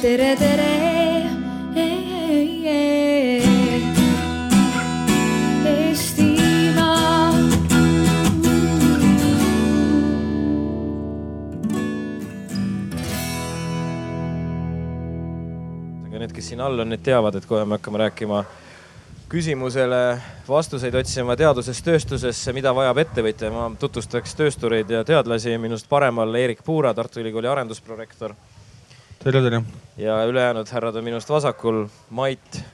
tere, tere. Need, kes siin all on, need teavad, et kohe me hakkame rääkima küsimusele vastuseid otsima teadusest tööstusesse, mida vajab ettevõtja. ma tutvustaks tööstureid ja teadlasi minust paremal Eerik Puura, Tartu Ülikooli arendusprorektor tere, tere. ja ülejäänud härrad on minust vasakul. Mait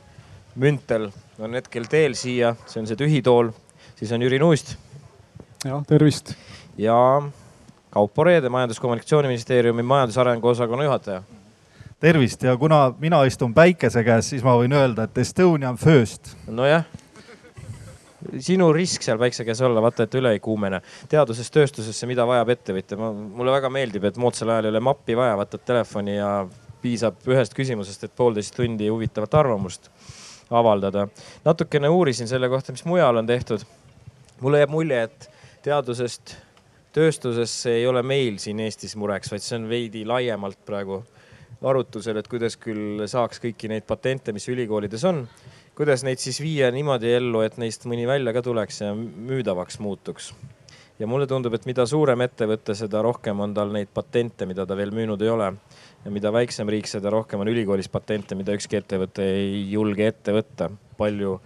Müntel on hetkel teel siia, see on see tühi tool, siis on Jüri Nuust jah, tervist. ja Kaupo Reede, Majandus-Kommunikatsiooniministeeriumi majandusarengu osakonna juhataja. tervist ja kuna mina istun päikese käes, siis ma võin öelda, et Estonian first. nojah, sinu risk seal päikse käes olla, vaata, et üle ei kuumene. teadusest tööstusesse, mida vajab ettevõtja, mulle väga meeldib, et moodsal ajal ei ole mappi vaja, võtad telefoni ja piisab ühest küsimusest, et poolteist tundi huvitavat arvamust avaldada. natukene uurisin selle kohta, mis mujal on tehtud. mulle jääb mulje, et teadusest tööstusesse ei ole meil siin Eestis mureks, vaid see on veidi laiemalt praegu arutusel, et kuidas küll saaks kõiki neid patente, mis ülikoolides on, kuidas neid siis viia niimoodi ellu, et neist mõni välja ka tuleks ja müüdavaks muutuks. ja mulle tundub, et mida suurem ettevõte, seda rohkem on tal neid patente, mida ta veel müünud ei ole. ja mida väiksem riik, seda rohkem on ülikoolis patente, mida ükski ettevõte ei julge ette võtta. palju,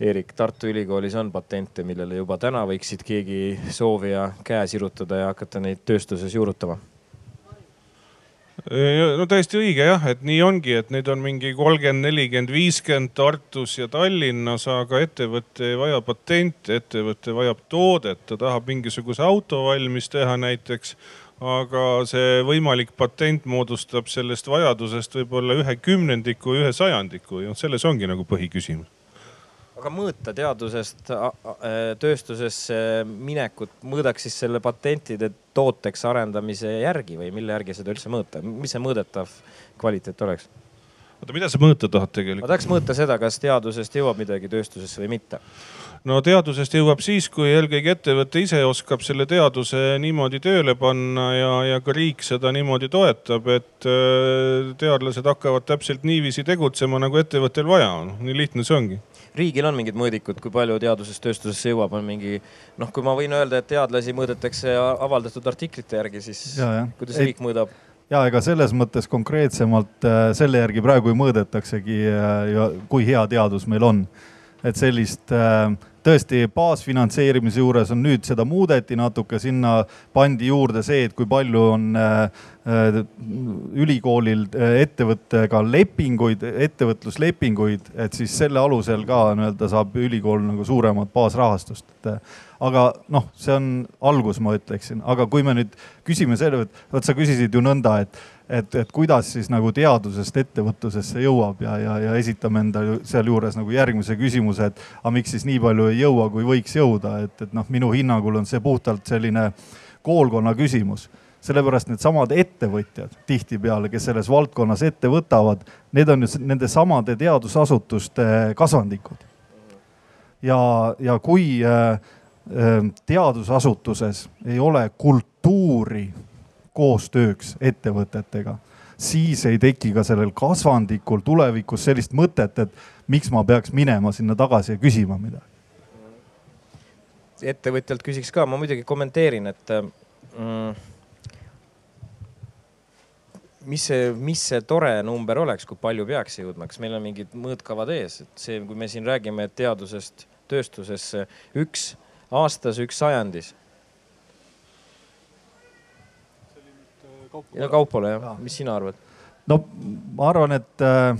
Eerik, Tartu Ülikoolis on patente, millele juba täna võiksid keegi soovija käe sirutada ja hakata neid tööstuses juurutama no täiesti õige jah, et nii ongi, et neid on mingi kolmkümmend, nelikümmend, viiskümmend Tartus ja Tallinnas, aga ettevõte ei vaja patente, ettevõte vajab toodet, ta tahab mingisuguse auto valmis teha näiteks aga see võimalik patent moodustab sellest vajadusest võib-olla ühe kümnendiku, ühe sajandiku ja selles ongi nagu põhiküsimus. Aga mõõta teadusest a- tööstusesse minekut, mõõdaks siis selle patentide tooteks arendamise järgi või mille järgi seda üldse mõõta, mis see mõõdetav kvaliteet oleks? oota, mida sa mõõta tahad ma tegelikult? tahaks mõõta seda, kas teadusest jõuab midagi tööstusesse või mitte. no teadusest jõuab siis, kui eelkõige ettevõte ise oskab selle teaduse niimoodi tööle panna ja, ja ka riik seda niimoodi toetab, et äh, teadlased hakkavad täpselt niiviisi tegutsema, nagu ettevõttel vaja on. nii lihtne see ongi riigil on mingid mõõdikud, kui palju teadusest tööstusesse jõuab, on mingi noh, kui ma võin öelda, et teadlasi mõõdetakse avaldatud artiklite järgi, siis Ja, jah. kuidas Ei- riik mõõdab? ja ega selles mõttes konkreetsemalt äh, selle järgi praegu mõõdetaksegi äh, ja kui hea teadus meil on. et sellist äh, tõesti baasfinantseerimise juures on nüüd seda muudeti natuke, sinna pandi juurde see, et kui palju on äh, äh, ülikoolil äh, ettevõttega lepinguid, ettevõtluslepinguid, et siis selle alusel ka nii-öelda saab ülikool nagu suuremat baasrahastust, aga noh, see on algus, ma ütleksin, aga kui me nüüd küsime selle, et vot sa küsisid ju nõnda, et, et, et kuidas siis nagu teadusest ettevõtlusesse jõuab ja, ja, ja esitame enda ju sealjuures nagu järgmise küsimuse, et aga miks siis nii palju ei jõua, kui võiks jõuda, et, et noh, minu hinnangul on see puhtalt selline koolkonna küsimus sellepärast needsamad ettevõtjad tihtipeale, kes selles valdkonnas ette võtavad, need on ju s- nende samade teadusasutuste kasvandikud. ja, ja kui äh, äh, teadusasutuses ei ole kultuuri koostööks ettevõtetega, siis ei teki ka sellel kasvandikul tulevikus sellist mõtet, et miks ma peaks minema sinna tagasi ja küsima midagi. ettevõtjalt küsiks ka, ma muidugi kommenteerin, et mm, mis see, mis see tore number oleks, kui palju peaks jõudma, kas meil on mingid mõõtkavad ees, et see, kui me siin räägime teadusest tööstusesse üks aastas, üks sajandis. Ja Kaupole jah, mis sina arvad? no ma arvan, et äh,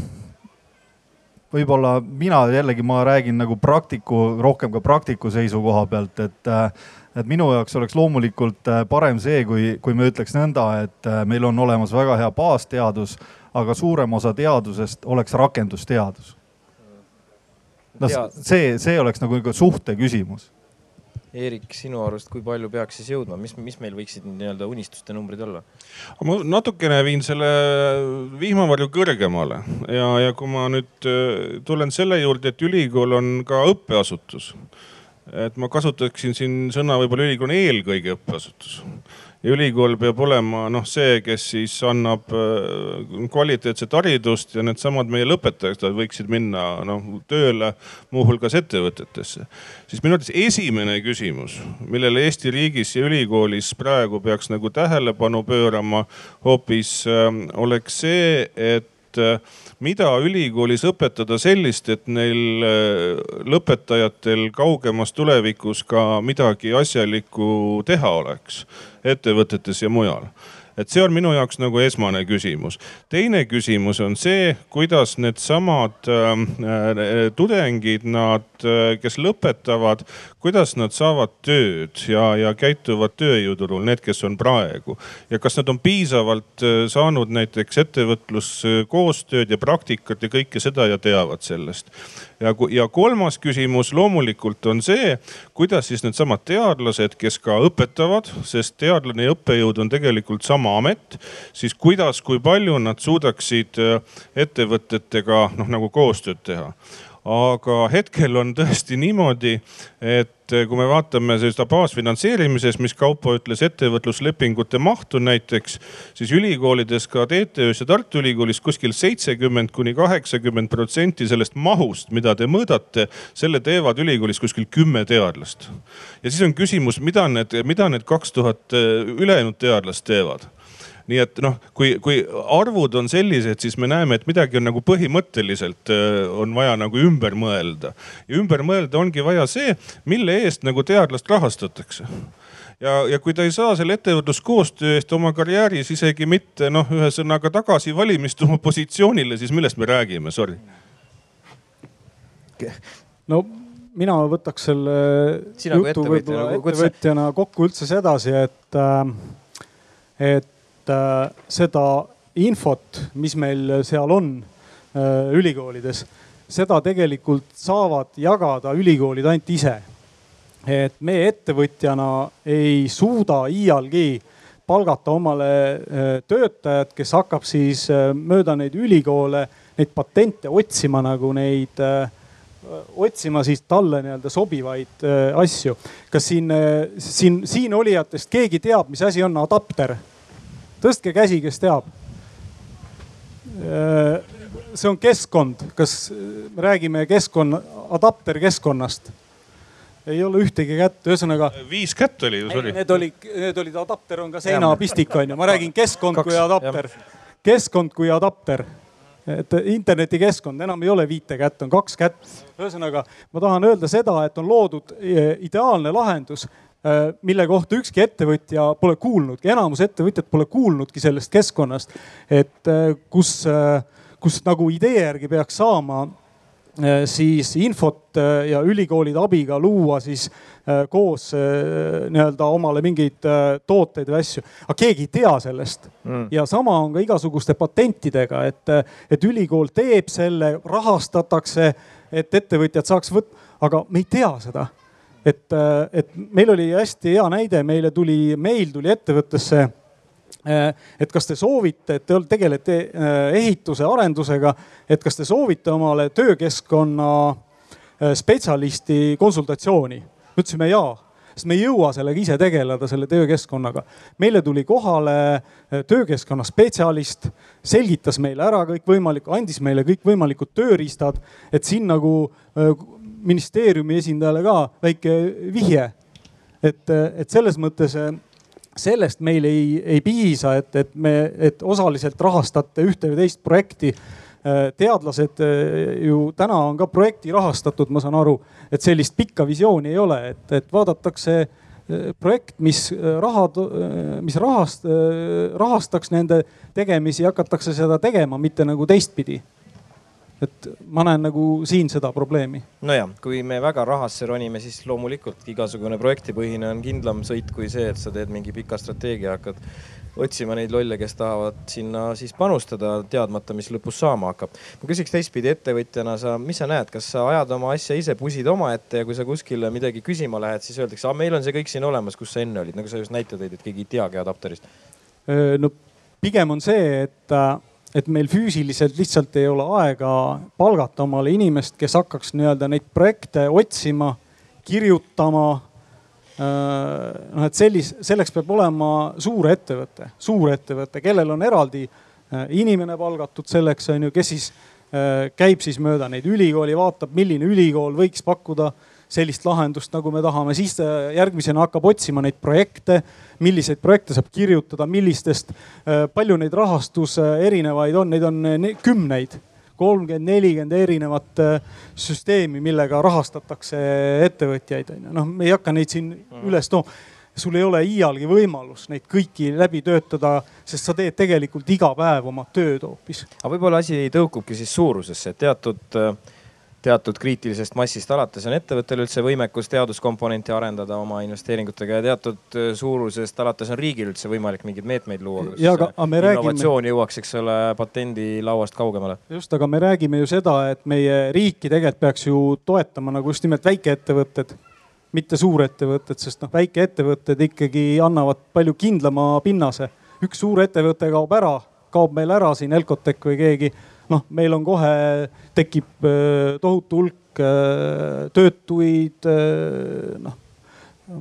võib-olla mina jällegi, ma räägin nagu praktiku, rohkem ka praktiku seisukoha pealt, et äh, et minu jaoks oleks loomulikult äh, parem see, kui, kui me ütleks nõnda, et meil on olemas väga hea baasteadus, aga suurem osa teadusest oleks rakendusteadus. noh see, see oleks nagu suhte küsimus. Eerik, sinu arust, kui palju peaks siis jõudma, mis, mis meil võiksid nii-öelda unistuste numbrid olla? ma natukene viin selle vihmavarju kõrgemale ja, ja kui ma nüüd äh, tulen selle juurde, et ülikool on ka õppeasutus. et ma kasutaksin siin sõna võib-olla ülikool on eelkõige õppeasutus ja ülikool peab olema noh, see, kes siis annab kvaliteetset haridust ja needsamad meie lõpetajad võiksid minna noh tööle muuhulgas ettevõtetesse. siis minu arvates esimene küsimus, millele Eesti riigis ja ülikoolis praegu peaks nagu tähelepanu pöörama hoopis oleks see, et mida ülikoolis õpetada sellist, et neil äh, lõpetajatel kaugemas tulevikus ka midagi asjalikku teha oleks ettevõtetes ja mujal et see on minu jaoks nagu esmane küsimus. teine küsimus on see, kuidas needsamad ähm, äh, tudengid, nad äh,, kes lõpetavad, kuidas nad saavad tööd ja, ja käituvad tööjõuturul, need, kes on praegu. ja kas nad on piisavalt äh, saanud näiteks ettevõtluskoostööd ja praktikat ja kõike seda ja teavad sellest ja, ja kolmas küsimus loomulikult on see, kuidas siis needsamad teadlased, kes ka õpetavad, sest teadlane ja õppejõud on tegelikult sama amet, siis kuidas, kui palju nad suudaksid äh, ettevõtetega noh nagu koostööd teha aga hetkel on tõesti niimoodi, et kui me vaatame seda baasfinantseerimises, mis Kaupo ütles, ettevõtluslepingute mahtu näiteks, siis ülikoolides ka TTÜ-s ja Tartu Ülikoolis kuskil seitsekümmend kuni kaheksakümmend protsenti sellest mahust, mida te mõõdate, selle teevad ülikoolis kuskil kümme teadlast. ja siis on küsimus, mida need, mida need kaks tuhat ülejäänud teadlast teevad nii et noh, kui, kui arvud on sellised, siis me näeme, et midagi on nagu põhimõtteliselt äh, on vaja nagu ümber mõelda. ja ümber mõelda ongi vaja see, mille eest nagu teadlast rahastatakse ja, ja kui ta ei saa selle ettevõtluskoostöö eest oma karjääris isegi mitte noh, ühesõnaga tagasi valimist oma positsioonile, siis millest me räägime, sorry. no mina võtaks selle Sina jutu võib-olla ettevõtjana kokku üldse sedasi, et, äh, et Äh, seda infot, mis meil seal on äh, ülikoolides, seda tegelikult saavad jagada ülikoolid ainult ise. et meie ettevõtjana ei suuda iialgi palgata omale äh, töötajat, kes hakkab siis mööda neid ülikoole neid patente otsima nagu neid otsima siis talle nii-öelda sobivaid asju. kas siin, siin, siin olijatest keegi teab, mis asi on adapter? Tõstke käsi, kes teab. Äh, see on keskkond, kas me räägime keskkonna, adapterkeskkonnast? ei ole ühtegi kätt, ühesõnaga. viis kätt oli ju, sorry. Need olid, need olid, adapter on ka seinapistik on ju, ma räägin keskkond kui adapter. keskkond kui adapter et internetikeskkond enam ei ole viite kätt, on kaks kätt. ühesõnaga, ma tahan öelda seda, et on loodud eh, ideaalne lahendus mille kohta ükski ettevõtja pole kuulnudki, enamus ettevõtjad pole kuulnudki sellest keskkonnast, et äh, kus, äh, kus nagu idee järgi peaks saama siis infot ja ülikoolide abiga luua siis koos nii-öelda omale mingeid tooteid või asju. aga keegi ei tea sellest mm. ja sama on ka igasuguste patentidega, et, et ülikool teeb selle, rahastatakse, et ettevõtjad saaks võtta, aga me ei tea seda et, äh, et meil oli hästi hea näide, meile tuli, meil tuli ettevõttesse äh, et kas te soovite, et te tegelete äh, ehituse arendusega, et kas te soovite omale töökeskkonna spetsialisti konsultatsiooni? me ütlesime jaa, sest me ei jõua sellega ise tegeleda, selle töökeskkonnaga. meile tuli kohale töökeskkonna spetsialist, selgitas meile ära kõikvõimalik, andis meile kõikvõimalikud tööriistad, et siin nagu ministeeriumi esindajale ka väike vihje. et, et selles mõttes eh, sellest meil ei, ei piisa, et, et me, et osaliselt rahastate ühte või teist projekti. Eh, teadlased eh, ju täna on ka projekti rahastatud, ma saan aru, et sellist pikka visiooni ei ole, et, et vaadatakse projekt, mis rahad, mis rahast, rahastaks nende tegemisi, hakatakse seda tegema, mitte nagu teistpidi et ma näen nagu siin seda probleemi. nojah, kui me väga rahasse ronime, siis loomulikult igasugune projektipõhine on kindlam sõit kui see, et sa teed mingi pika strateegia, hakkad otsima neid lolle, kes tahavad sinna siis panustada, teadmata, mis lõpus saama hakkab. ma küsiks teistpidi ettevõtjana, sa, mis sa näed, kas sa ajad oma asja ise, pusid omaette ja kui sa kuskile midagi küsima lähed, siis öeldakse, meil on see kõik siin olemas, kus sa enne olid, nagu sa just näite tõid, et keegi ei teagi adapterist. no pigem on see, et äh, et meil füüsiliselt lihtsalt ei ole aega palgata omale inimest, kes hakkaks nii-öelda neid projekte otsima, kirjutama, noh, et sellis-, selleks peab olema suur ettevõte, suur ettevõte, kellel on eraldi inimene palgatud selleks, on ju, kes siis käib siis mööda neid ülikooli, vaatab, milline ülikool võiks pakkuda sellist lahendust, nagu me tahame, siis ta järgmisena hakkab otsima neid projekte, milliseid projekte saab kirjutada, millistest, palju neid rahastuse erinevaid on, neid on kümneid kolmkümmend, nelikümmend erinevat äh, süsteemi, millega rahastatakse ettevõtjaid on ju. noh, me ei hakka neid siin mhm. üles tooma sul ei ole iialgi võimalus neid kõiki läbi töötada, sest sa teed tegelikult iga päev oma tööd hoopis. aga võib-olla asi tõukubki siis suurusesse, et teatud äh, teatud kriitilisest massist alates on ettevõttel üldse võimekus teaduskomponenti arendada oma investeeringutega ja teatud äh, suurusest alates on riigil üldse võimalik mingeid meetmeid luua. me räägime. innovatsioon jõuaks, eks ole, patendilauast kaugemale. just, aga me räägime ju seda, et meie riiki tegelikult peaks ju toetama nagu just nimelt väikeettevõtted mitte suurettevõtted, sest noh, väikeettevõtted ikkagi annavad palju kindlama pinnase. üks suurettevõte kaob ära, kaob meil ära siin Elcotec või keegi noh, meil on kohe, tekib tohutu hulk töötuid. Noh,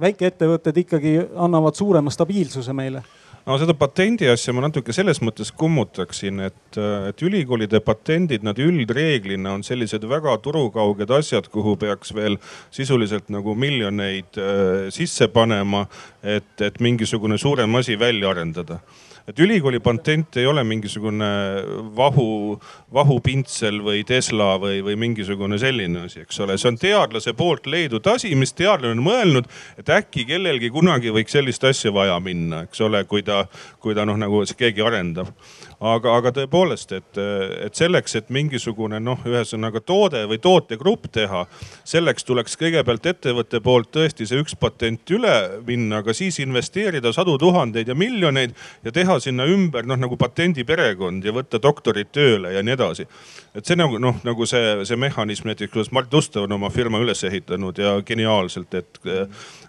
väikeettevõtted ikkagi annavad suurema stabiilsuse meile no seda patendi asja ma natuke selles mõttes kummutaksin, et, et ülikoolide patendid, nad üldreeglina on sellised väga turukauged asjad, kuhu peaks veel sisuliselt nagu miljoneid äh, sisse panema, et, et mingisugune suurem asi välja arendada et ülikooli patent ei ole mingisugune vahu, vahupintsel või Tesla või, või mingisugune selline asi, eks ole. see on teadlase poolt leidnud asi, mis teadlane on mõelnud, et äkki kellelgi kunagi võiks sellist asja vaja minna, eks ole, kui ta, kui ta noh, nagu keegi arendab aga, aga tõepoolest, et, et selleks, et mingisugune noh, ühesõnaga toode või tootegrupp teha, selleks tuleks kõigepealt ettevõtte poolt tõesti see üks patent üle minna, aga siis investeerida sadu tuhandeid ja miljoneid ja teha sinna ümber noh, nagu patendiperekond ja võtta doktorid tööle ja nii edasi. et see nagu noh, nagu see, see mehhanism näiteks, kuidas Mart Ustav on oma firma üles ehitanud ja geniaalselt, et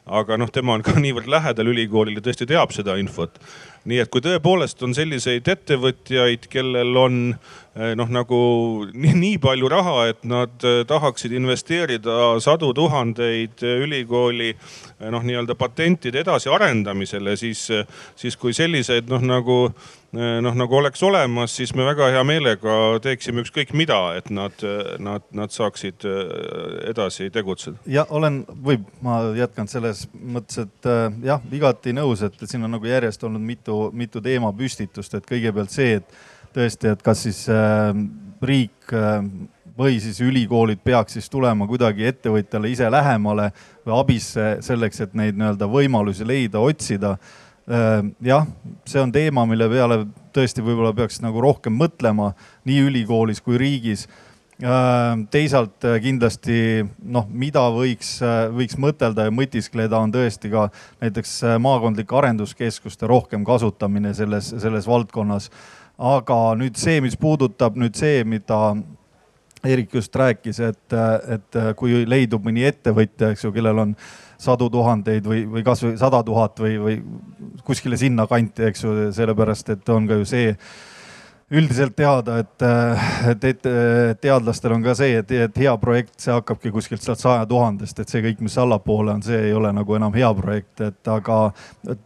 aga noh, tema on ka niivõrd lähedal ülikoolile, tõesti teab seda infot nii et kui tõepoolest on selliseid ettevõtjaid, kellel on noh, nagu nii, nii palju raha, et nad eh, tahaksid investeerida sadu tuhandeid eh, ülikooli noh, nii-öelda patentide edasiarendamisele, siis, siis kui sellised noh, nagu noh, nagu oleks olemas, siis me väga hea meelega teeksime ükskõik mida, et nad, nad, nad saaksid edasi tegutseda. ja olen, võib, ma jätkan selles mõttes, et jah, igati nõus, et siin on nagu järjest olnud mitu, mitu teemapüstitust, et kõigepealt see, et tõesti, et kas siis äh, riik äh, või siis ülikoolid peaks siis tulema kuidagi ettevõtjale ise lähemale või abisse selleks, et neid nii-öelda võimalusi leida, otsida äh,. jah, see on teema, mille peale tõesti võib-olla peaks nagu rohkem mõtlema nii ülikoolis kui riigis Äh, teisalt äh, kindlasti noh, mida võiks, äh, võiks mõtelda ja mõtiskleda, on tõesti ka näiteks maakondlike arenduskeskuste rohkem kasutamine selles, selles valdkonnas. Aga nüüd see, mis puudutab nüüd see, mida Erik just rääkis, et, et kui leidub mõni ettevõtja, eks ju, kellel on sadu tuhandeid või, või kasvõi sada tuhat või, või kuskile sinnakanti, eks ju, sellepärast et on ka ju see üldiselt teada, et, et, et teadlastel on ka see, et, et hea projekt, see hakkabki kuskilt sealt saja tuhandest, et see kõik, mis allapoole on, see ei ole nagu enam hea projekt, et aga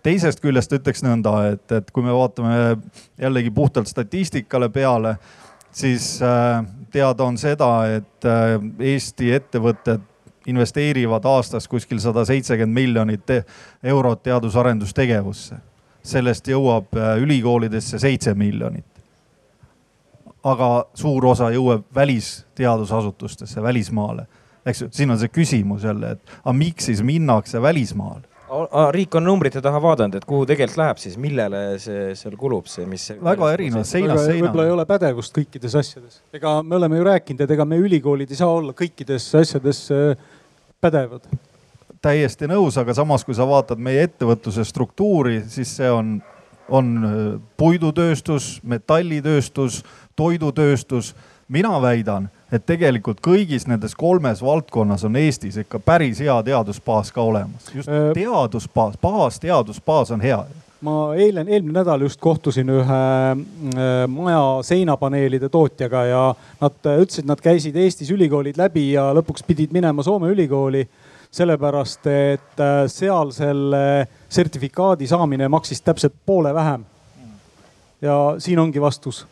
teisest küljest ütleks nõnda, et, et kui me vaatame jällegi puhtalt statistikale peale, siis äh, teada on seda, et äh, Eesti ettevõtted investeerivad aastas kuskil sada seitsekümmend miljonit eurot teadus-arendustegevusse. sellest jõuab äh, ülikoolidesse seitse miljonit aga suur osa jõuab välisteadusasutustesse, välismaale. eks ju, siin on see küsimus jälle, et aga miks siis minnakse välismaale? riik on numbrite taha vaadanud, et kuhu tegelikult läheb siis, millele see seal kulub, see, mis. väga erinev, seinast seina. võib-olla ei ole pädevust kõikides asjades. ega me oleme ju rääkinud, et ega me ülikoolid ei saa olla kõikides asjades äh, pädevad. täiesti nõus, aga samas, kui sa vaatad meie ettevõtluse struktuuri, siis see on, on äh, puidutööstus, metallitööstus toidutööstus. mina väidan, et tegelikult kõigis nendes kolmes valdkonnas on Eestis ikka päris hea teadusbaas ka olemas. just äh, teadusbaas, baasteadusbaas on hea ma eile, eelmine nädal just kohtusin ühe äh, maja seinapaneelide tootjaga ja nad ütlesid, nad käisid Eestis ülikoolid läbi ja lõpuks pidid minema Soome ülikooli sellepärast et äh, seal selle sertifikaadi saamine maksis täpselt poole vähem. ja siin ongi vastus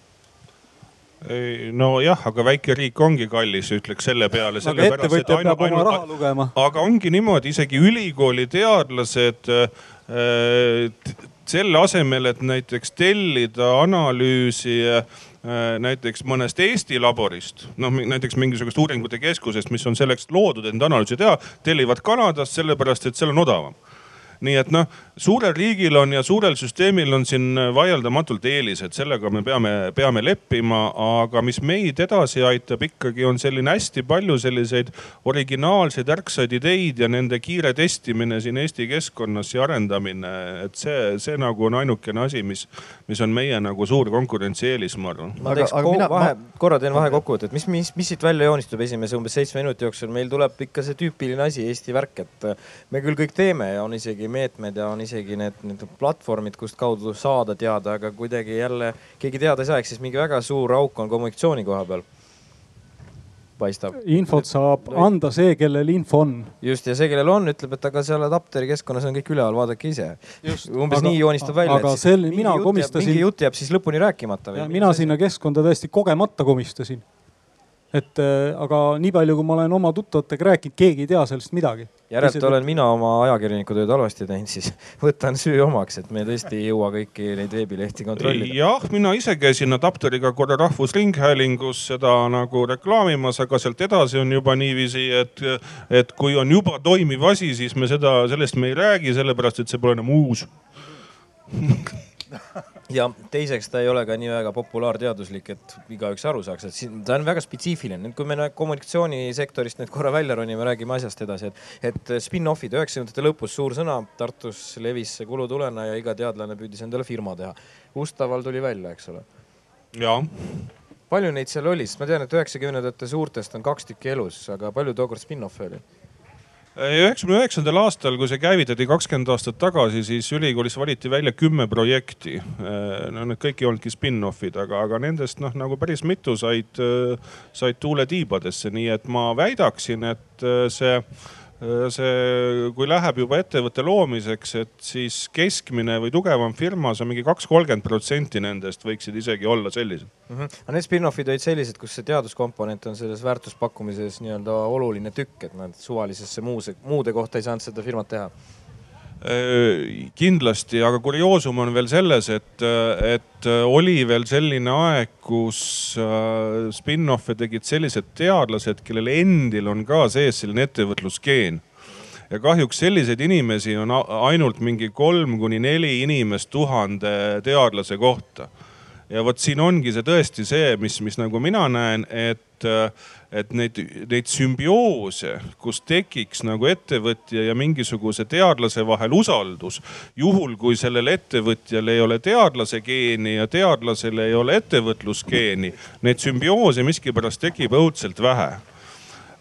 nojah, aga väike riik ongi kallis, ütleks selle peale. aga ettevõtja peab oma raha lugema. aga ongi niimoodi, isegi ülikooli teadlased äh, selle asemel, et näiteks tellida analüüsi äh, näiteks mõnest Eesti laborist, noh näiteks mingisugust uuringute keskusest, mis on selleks loodud, et neid analüüse teha, tellivad Kanadast sellepärast, et seal on odavam nii et noh, suurel riigil on ja suurel süsteemil on siin vaieldamatult eelised, sellega me peame, peame leppima. aga mis meid edasi aitab ikkagi on selline hästi palju selliseid originaalseid ärksaid ideid ja nende kiire testimine siin Eesti keskkonnas ja arendamine. et see, see nagu on ainukene asi, mis, mis on meie nagu suur konkurentsieelis, ma arvan. ma teeks aga, aga mina, vahe ma..., korra teen vahekokkuvõtet, mis, mis, mis siit välja joonistub esimese umbes seitsme minuti jooksul, meil tuleb ikka see tüüpiline asi, Eesti värk, et me küll kõik teeme ja on isegi isegi meetmed ja on isegi need, need platvormid, kust kaudu saada teada, aga kuidagi jälle keegi teada ei saa, ehk siis mingi väga suur auk on kommunikatsiooni koha peal paistab. infot saab anda see, kellel info on. just ja see, kellel on, ütleb, et aga seal adapteri keskkonnas on kõik üleval, vaadake ise. umbes aga, nii joonistab välja. aga sel-, mina komistasin. mingi jutt jääb siis lõpuni rääkimata. mina sinna keskkonda täiesti kogemata komistasin et äh, aga nii palju, kui ma olen oma tuttavatega rääkinud, keegi ei tea sellest midagi. järelikult olen mina oma ajakirjaniku tööd halvasti teinud, siis võtan süü omaks, et me tõesti ei jõua kõiki neid veebilehti kontrollida. jah, mina ise käisin adapteriga korra Rahvusringhäälingus seda nagu reklaamimas, aga sealt edasi on juba niiviisi, et, et kui on juba toimiv asi, siis me seda, sellest me ei räägi, sellepärast et see pole enam uus ja teiseks ta ei ole ka nii väga populaarteaduslik, et igaüks aru saaks, et siin ta on väga spetsiifiline. nüüd, kui me kommunikatsioonisektorist nüüd korra välja ronime, räägime asjast edasi, et, et spin-off'id üheksakümnendate lõpus suur sõna, Tartus levis see kulutulena ja iga teadlane püüdis endale firma teha. Ustaval tuli välja, eks ole. jaa palju neid seal oli, sest ma tean, et üheksakümnendate suurtest on kaks tükki elus, aga palju tookord spin-off'e oli? Üheksakümne üheksandal aastal, kui see käivitati kakskümmend aastat tagasi, siis ülikoolis valiti välja kümme projekti. Äh, no need kõik ei olnudki spin-off'id, aga, aga nendest noh, nagu päris mitu said, äh, said tuule tiibadesse, nii et ma väidaksin, et äh, see see, kui läheb juba ettevõtte loomiseks, et siis keskmine või tugevam firma, see on mingi kaks, kolmkümmend protsenti nendest võiksid isegi olla sellised mm. -hmm. aga need spin-off'id olid sellised, kus see teaduskomponent on selles väärtuspakkumises nii-öelda oluline tükk, et nad suvalisesse muuse, muude kohta ei saanud seda firmat teha Äh, kindlasti, aga kurioosum on veel selles, et, et oli veel selline aeg, kus äh, spin-off'e tegid sellised teadlased, kellel endil on ka sees selline ettevõtlusgeen ja kahjuks selliseid inimesi on ainult mingi kolm kuni neli inimest tuhande teadlase kohta. ja vot siin ongi see tõesti see, mis, mis nagu mina näen, et et neid, neid sümbioose, kus tekiks nagu ettevõtja ja mingisuguse teadlase vahel usaldus. juhul kui sellel ettevõtjal ei ole teadlase geeni ja teadlasel ei ole ettevõtlusgeeni, neid sümbioose miskipärast tekib õudselt vähe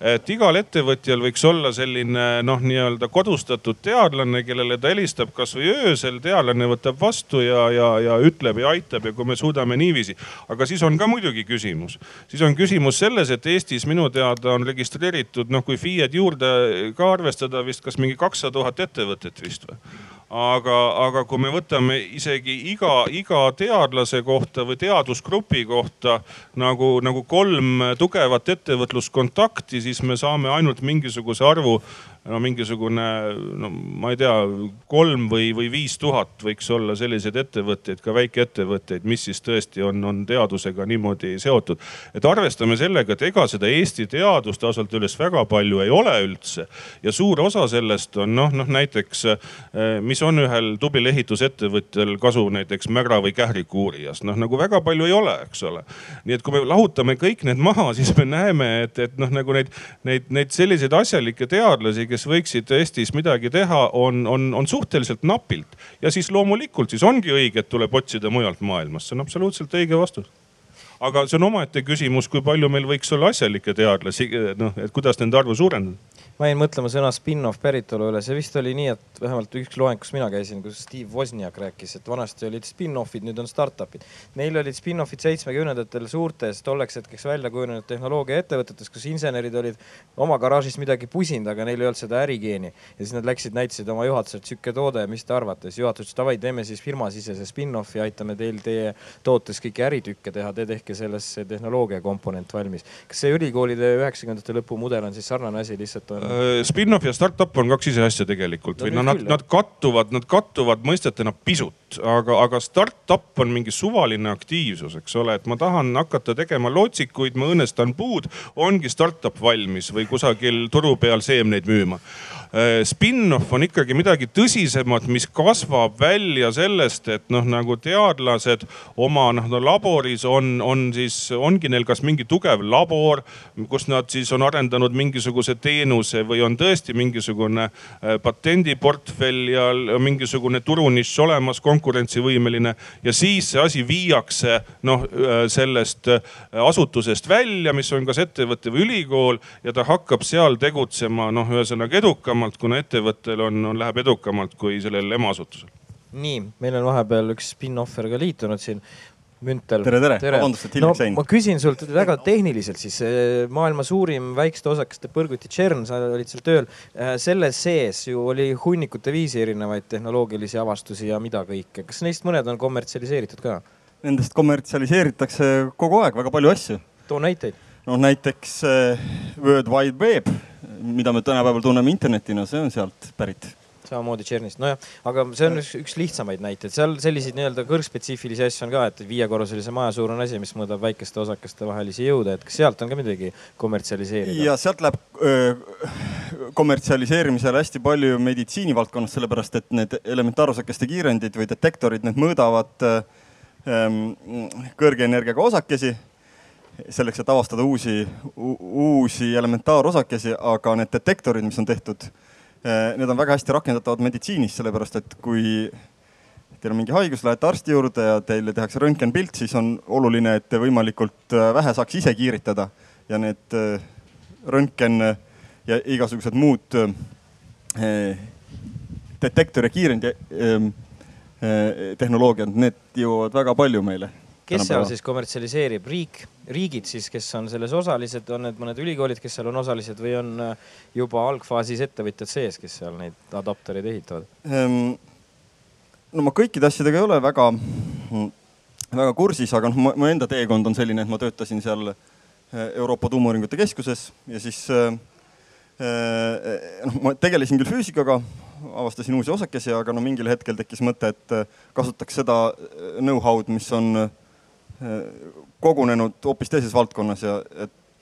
et igal ettevõtjal võiks olla selline noh, nii-öelda kodustatud teadlane, kellele ta helistab kasvõi öösel, teadlane võtab vastu ja, ja, ja ütleb ja aitab ja kui me suudame niiviisi. aga siis on ka muidugi küsimus, siis on küsimus selles, et Eestis minu teada on registreeritud noh, kui FIE-d juurde ka arvestada vist kas mingi kakssada tuhat ettevõtet vist või aga, aga kui me võtame isegi iga, iga teadlase kohta või teadusgrupi kohta nagu, nagu kolm tugevat ettevõtluskontakti, siis me saame ainult mingisuguse arvu no mingisugune, no ma ei tea, kolm või, või viis tuhat võiks olla selliseid ettevõtteid, ka väikeettevõtteid, mis siis tõesti on, on teadusega niimoodi seotud. et arvestame sellega, et ega seda Eesti teadust ausalt öeldes väga palju ei ole üldse. ja suur osa sellest on noh, noh näiteks, eh, mis on ühel tublil ehitusettevõtjal kasu näiteks mägra või kähriku uurijast, noh nagu väga palju ei ole, eks ole. nii et kui me lahutame kõik need maha, siis me näeme, et, et noh, nagu neid, neid, neid selliseid asjalikke teadlasi, kes võiksid Eestis midagi teha, on, on, on suhteliselt napilt. ja siis loomulikult siis ongi õige, et tuleb otsida mujalt maailmast, see on absoluutselt õige vastus. Aga see on omaette küsimus, kui palju meil võiks olla asjalikke teadlasi, noh, et kuidas nende arvu suurendada ma jäin mõtlema sõna spin-off päritolu üle, see vist oli nii, et vähemalt üks loeng, kus mina käisin, kus Steve Wozniak rääkis, et vanasti olid spin-off'id, nüüd on startup'id. Neil olid spin-off'id seitsmekümnendatel suurtes tolleks hetkeks välja kujunenud tehnoloogiaettevõtetes, kus insenerid olid oma garaažis midagi pusinud, aga neil ei olnud seda ärigeeni. ja siis nad läksid, näitasid oma juhatusele, et sihuke toode, mis te arvate, siis juhatus ütles davai, teeme siis firmasisese spin-off'i, aitame teil teie tootes kõiki äritükke teha, te tehke sellest see tehnoloogia komponent valmis. kas see ülikoolide üheksakümnendate lõpu mudel on siis sarnane asi, lihtsalt on spin-off ja startup on kaks ise asja tegelikult No või no nad, nad kattuvad, nad kattuvad mõistetena pisut, aga, aga startup on mingi suvaline aktiivsus, eks ole, et ma tahan hakata tegema lootsikuid, ma õõnestan puud, ongi startup valmis või kusagil turu peal seemneid müüma. Äh, Spin-off on ikkagi midagi tõsisemat, mis kasvab välja sellest, et noh, nagu teadlased oma noh no, laboris on, on siis, ongi neil kas mingi tugev labor, kus nad siis on arendanud mingisuguse teenuse või on tõesti mingisugune äh, patendiportfell ja mingisugune turunišš olemas, konkurentsivõimeline. ja siis see asi viiakse noh sellest äh, asutusest välja, mis on kas ettevõte või ülikool ja ta hakkab seal tegutsema noh, ühesõnaga edukamalt, kuna ettevõttel on, on, läheb edukamalt kui sellel emaasutusel. nii, meil on vahepeal üks spin-offer ka liitunud siin. Müntel. tere, tere, tere., vabandust, et hiljaks jäin no,. ma küsin sult väga tehniliselt siis, maailma suurim väikeste osakeste põrguti CERN, sa olid seal tööl. selle sees ju oli hunnikute viisi erinevaid tehnoloogilisi avastusi ja mida kõike. kas neist mõned on kommertsialiseeritud ka? Nendest kommertsialiseeritakse kogu aeg väga palju asju. too näiteid. noh, näiteks World Wide Web, mida me tänapäeval tunneme internetina, see on sealt pärit. Samamoodi CERNist, nojah, aga see on üks, üks lihtsamaid näiteid, seal selliseid nii-öelda kõrgspetsiifilisi asju on ka, et viiekorruselise maja suurune asi, mis mõõdab väikeste osakeste vahelisi jõude, et kas sealt on ka midagi kommertsialiseerida? ja sealt läheb öö, kommertsialiseerimisele hästi palju meditsiinivaldkonnas, sellepärast et need elementaarosakeste kiirendid või detektorid, need mõõdavad öö, kõrge energiaga osakesi selleks, et avastada uusi, uusi elementaarosakesi, aga need detektorid, mis on tehtud Need on väga hästi rakendatavad meditsiinis, sellepärast et kui teil on mingi haigus, lähete arsti juurde ja teile tehakse röntgenpilt, siis on oluline, et te võimalikult vähe saaks ise kiiritada ja need röntgen ja igasugused muud detektor ja kiirendi tehnoloogiad, need jõuavad väga palju meile. Kes seal siis kommertsialiseerib, riik, riigid siis, kes on selles osalised, on need mõned ülikoolid, kes seal on osalised või on juba algfaasis ettevõtjad sees, kes seal neid adaptereid ehitavad? no ma kõikide asjadega ei ole väga, väga kursis, aga noh, mu enda teekond on selline, et ma töötasin seal Euroopa Tuumauuringute Keskuses ja siis noh, ma tegelesin küll füüsikaga, avastasin uusi osakesi, aga no mingil hetkel tekkis mõte, et kasutaks seda know-how'd, mis on kogunenud hoopis teises valdkonnas ja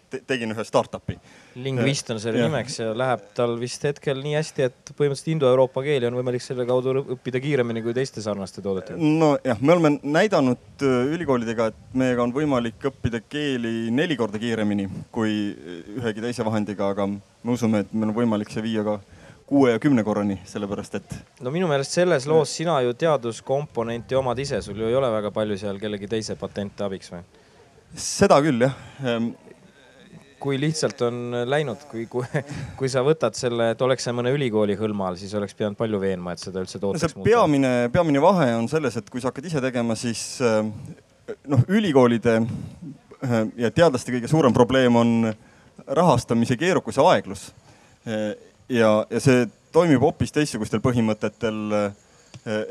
te tegin ühe startup'i. lingvist on selle ja. nimeks ja läheb tal vist hetkel nii hästi, et põhimõtteliselt indoeuroopa keeli on võimalik selle kaudu õppida kiiremini kui teiste sarnaste toodetega. nojah, me oleme näidanud ülikoolidega, et meiega on võimalik õppida keeli neli korda kiiremini kui ühegi teise vahendiga, aga me usume, et meil on võimalik see viia ka kuue ja kümne korrani, sellepärast et. no minu meelest selles loos sina ju teaduskomponenti omad ise, sul ju ei ole väga palju seal kellegi teise patente abiks või? seda küll jah. kui lihtsalt on läinud, kui, kui, kui sa võtad selle, et oleks see mõne ülikooli hõlma all, siis oleks pidanud palju veenma, et seda üldse tooteks muuta. peamine, peamine vahe on selles, et kui sa hakkad ise tegema, siis noh, ülikoolide ja teadlaste kõige suurem probleem on rahastamise keerukus ja aeglus ja, ja see toimib hoopis teistsugustel põhimõtetel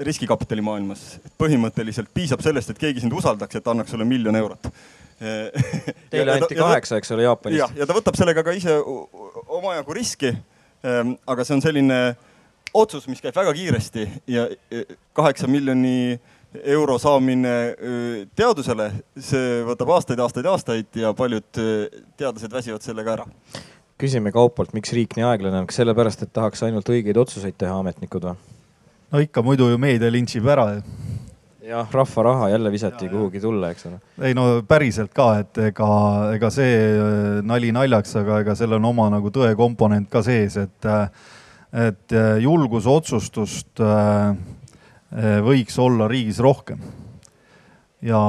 riskikapitali maailmas. põhimõtteliselt piisab sellest, et keegi sind usaldaks, et annaks sulle miljon eurot. Teile anti kaheksa, eks ole, Jaapanist. jah, ja ta võtab sellega ka ise omajagu riski. aga see on selline otsus, mis käib väga kiiresti ja kaheksa miljoni euro saamine teadusele, see võtab aastaid, aastaid, aastaid ja paljud teadlased väsivad sellega ära küsime Kaupolt, miks riik nii aeglane on, kas sellepärast, et tahaks ainult õigeid otsuseid teha ametnikud või? no ikka, muidu ju meedia lintšib ära. jah, rahva raha jälle visati ja, kuhugi tulle, eks ole. ei no päriselt ka, et ega, ega see nali naljaks, aga ega seal on oma nagu tõe komponent ka sees, et, et julgusotsustust võiks olla riigis rohkem. ja,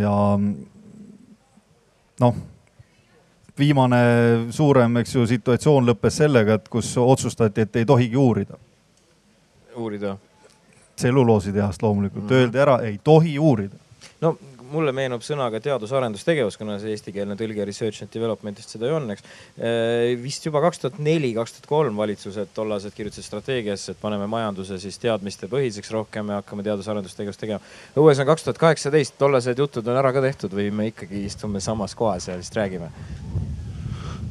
ja noh viimane suurem, eks ju, situatsioon lõppes sellega, et kus otsustati, et ei tohigi uurida. uurida? tselluloositehast loomulikult mm, -hmm. öeldi ära, ei tohi uurida. no mulle meenub sõnaga teadus-arendustegevus, kuna see eestikeelne tõlge research and development'ist seda ju on, eks. Äh, vist juba kaks tuhat neli, kaks tuhat kolm valitsused tollased kirjutasid strateegiasse, et paneme majanduse siis teadmistepõhiseks rohkem ja hakkame teadus-arendustegevust tegema. õues on kaks tuhat kaheksateist, tollased jutud on ära ka tehtud või me ikkagi istume samas kohas ja lihtsalt räägime?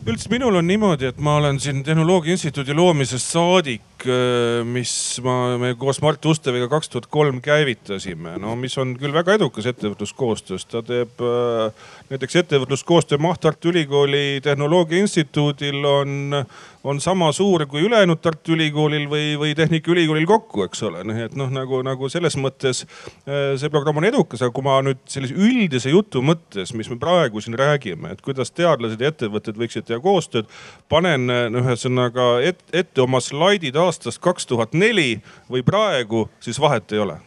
Üldse minul on niimoodi, et ma olen siin Tehnoloogia Instituudi loomisest saadik, äh, mis ma, me koos Mart Usteviga kaks tuhat kolm käivitasime, no mis on küll väga edukas ettevõtluskoostöös, ta teeb äh, näiteks ettevõtluskoostöö maht Tartu Ülikooli Tehnoloogia Instituudil on, on sama suur kui ülejäänud Tartu Ülikoolil või, või Tehnikaülikoolil kokku, eks ole. nii et noh, nagu, nagu selles mõttes äh, see programm on edukas, aga kui ma nüüd sellise üldise jutu mõttes, mis me praegu siin räägime, et kuidas teadlased ja ettevõtted võiksid teha koostööd, panen äh, ühesõnaga et, ette oma slaidid aastast kaks tuhat neli või praegu, siis vahet ei ole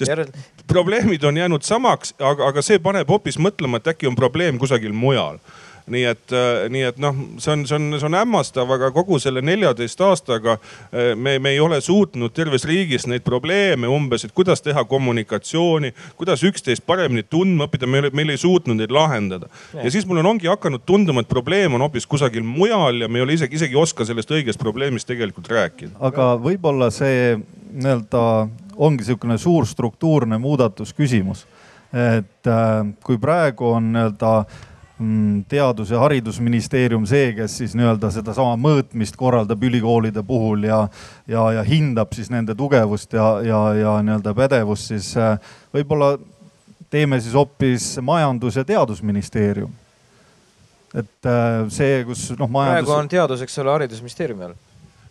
sest probleemid on jäänud samaks, aga, aga see paneb hoopis mõtlema, et äkki on probleem kusagil mujal nii et, äh, nii et noh, see on, see on, see on hämmastav, aga kogu selle neljateist aastaga äh, me, me ei ole suutnud terves riigis neid probleeme umbes, et kuidas teha kommunikatsiooni, kuidas üksteist paremini tundma õppida, me, meil ei suutnud neid lahendada. ja siis mul on, ongi hakanud tunduma, et probleem on hoopis kusagil mujal ja me ei ole isegi, isegi ei oska sellest õigest probleemist tegelikult rääkida. aga võib-olla see nii-öelda ongi niisugune suur struktuurne muudatusküsimus. et äh, kui praegu on nii-öelda mm, teadus- ja haridusministeerium see, kes siis nii-öelda sedasama mõõtmist korraldab ülikoolide puhul ja, ja, ja hindab siis nende tugevust ja, ja, ja nii-öelda pädevust, siis äh, võib-olla teeme siis hoopis majandus- ja teadusministeerium. et äh, see, kus noh majandus. praegu on teadus, eks ole, haridusministeeriumi all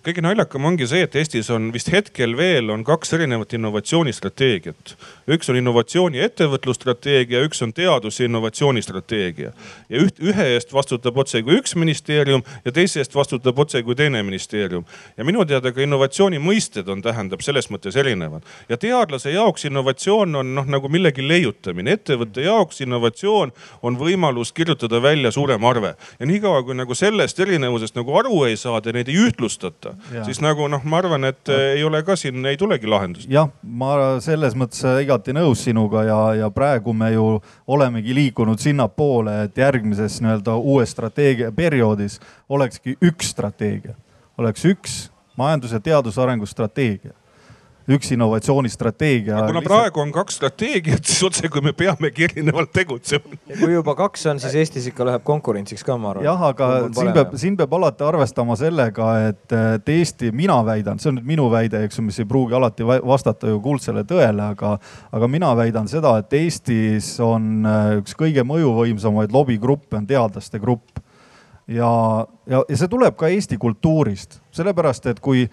kõige naljakam ongi see, et Eestis on vist hetkel veel on kaks erinevat innovatsioonistrateegiat. üks on innovatsiooni ettevõtlusstrateegia, üks on teadus- ja innovatsioonistrateegia. ja üht, ühe eest vastutab otsekui üks ministeerium ja teise eest vastutab otsekui teine ministeerium. ja minu teada ka innovatsiooni mõisted on, tähendab selles mõttes erinevad. ja teadlase jaoks innovatsioon on noh nagu millegi leiutamine, ettevõtte jaoks innovatsioon on võimalus kirjutada välja suurem arve. ja niikaua kui nagu sellest erinevusest nagu aru ei saada ja neid ei ühtlustata, siis nagu noh, ma arvan, et ja. ei ole ka siin, ei tulegi lahendust. jah, ma selles mõttes igati nõus sinuga ja, ja praegu me ju olemegi liikunud sinnapoole, et järgmises nii-öelda uues strateegia perioodis olekski üks strateegia, oleks üks majandus- ja teadusarengu strateegia üks innovatsioonistrateegia. kuna praegu on kaks strateegiat, siis otsekui me peamegi erinevalt tegutsema. kui juba kaks on, siis Eestis ikka läheb konkurentsiks ka, ma arvan. jah, aga siin peab, siin peab alati arvestama sellega, et, et Eesti, mina väidan, see on nüüd minu väide, eks ju, mis ei pruugi alati vastata ju kuldsele tõele, aga, aga mina väidan seda, et Eestis on äh, üks kõige mõjuvõimsamaid lobigruppe on teadlaste grupp ja, ja, ja see tuleb ka Eesti kultuurist, sellepärast et kui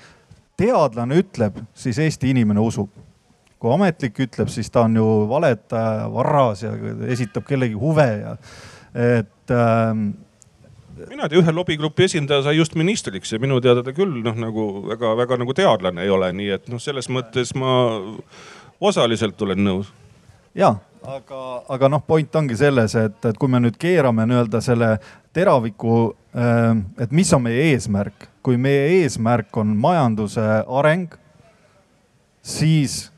teadlane ütleb, siis Eesti inimene usub. kui ametlik ütleb, siis ta on ju valetaja, varras ja esitab kellegi huve ja et ähm, mina tean, ühe lobigrupi esindaja sai just ministriks ja minu teada ta küll noh, nagu väga-väga nagu teadlane ei ole, nii et noh, selles mõttes ma osaliselt olen nõus. ja, aga, aga noh, point ongi selles, et, et kui me nüüd keerame nii-öelda selle teraviku, ähm, et mis on meie eesmärk kui meie eesmärk on majanduse areng, siis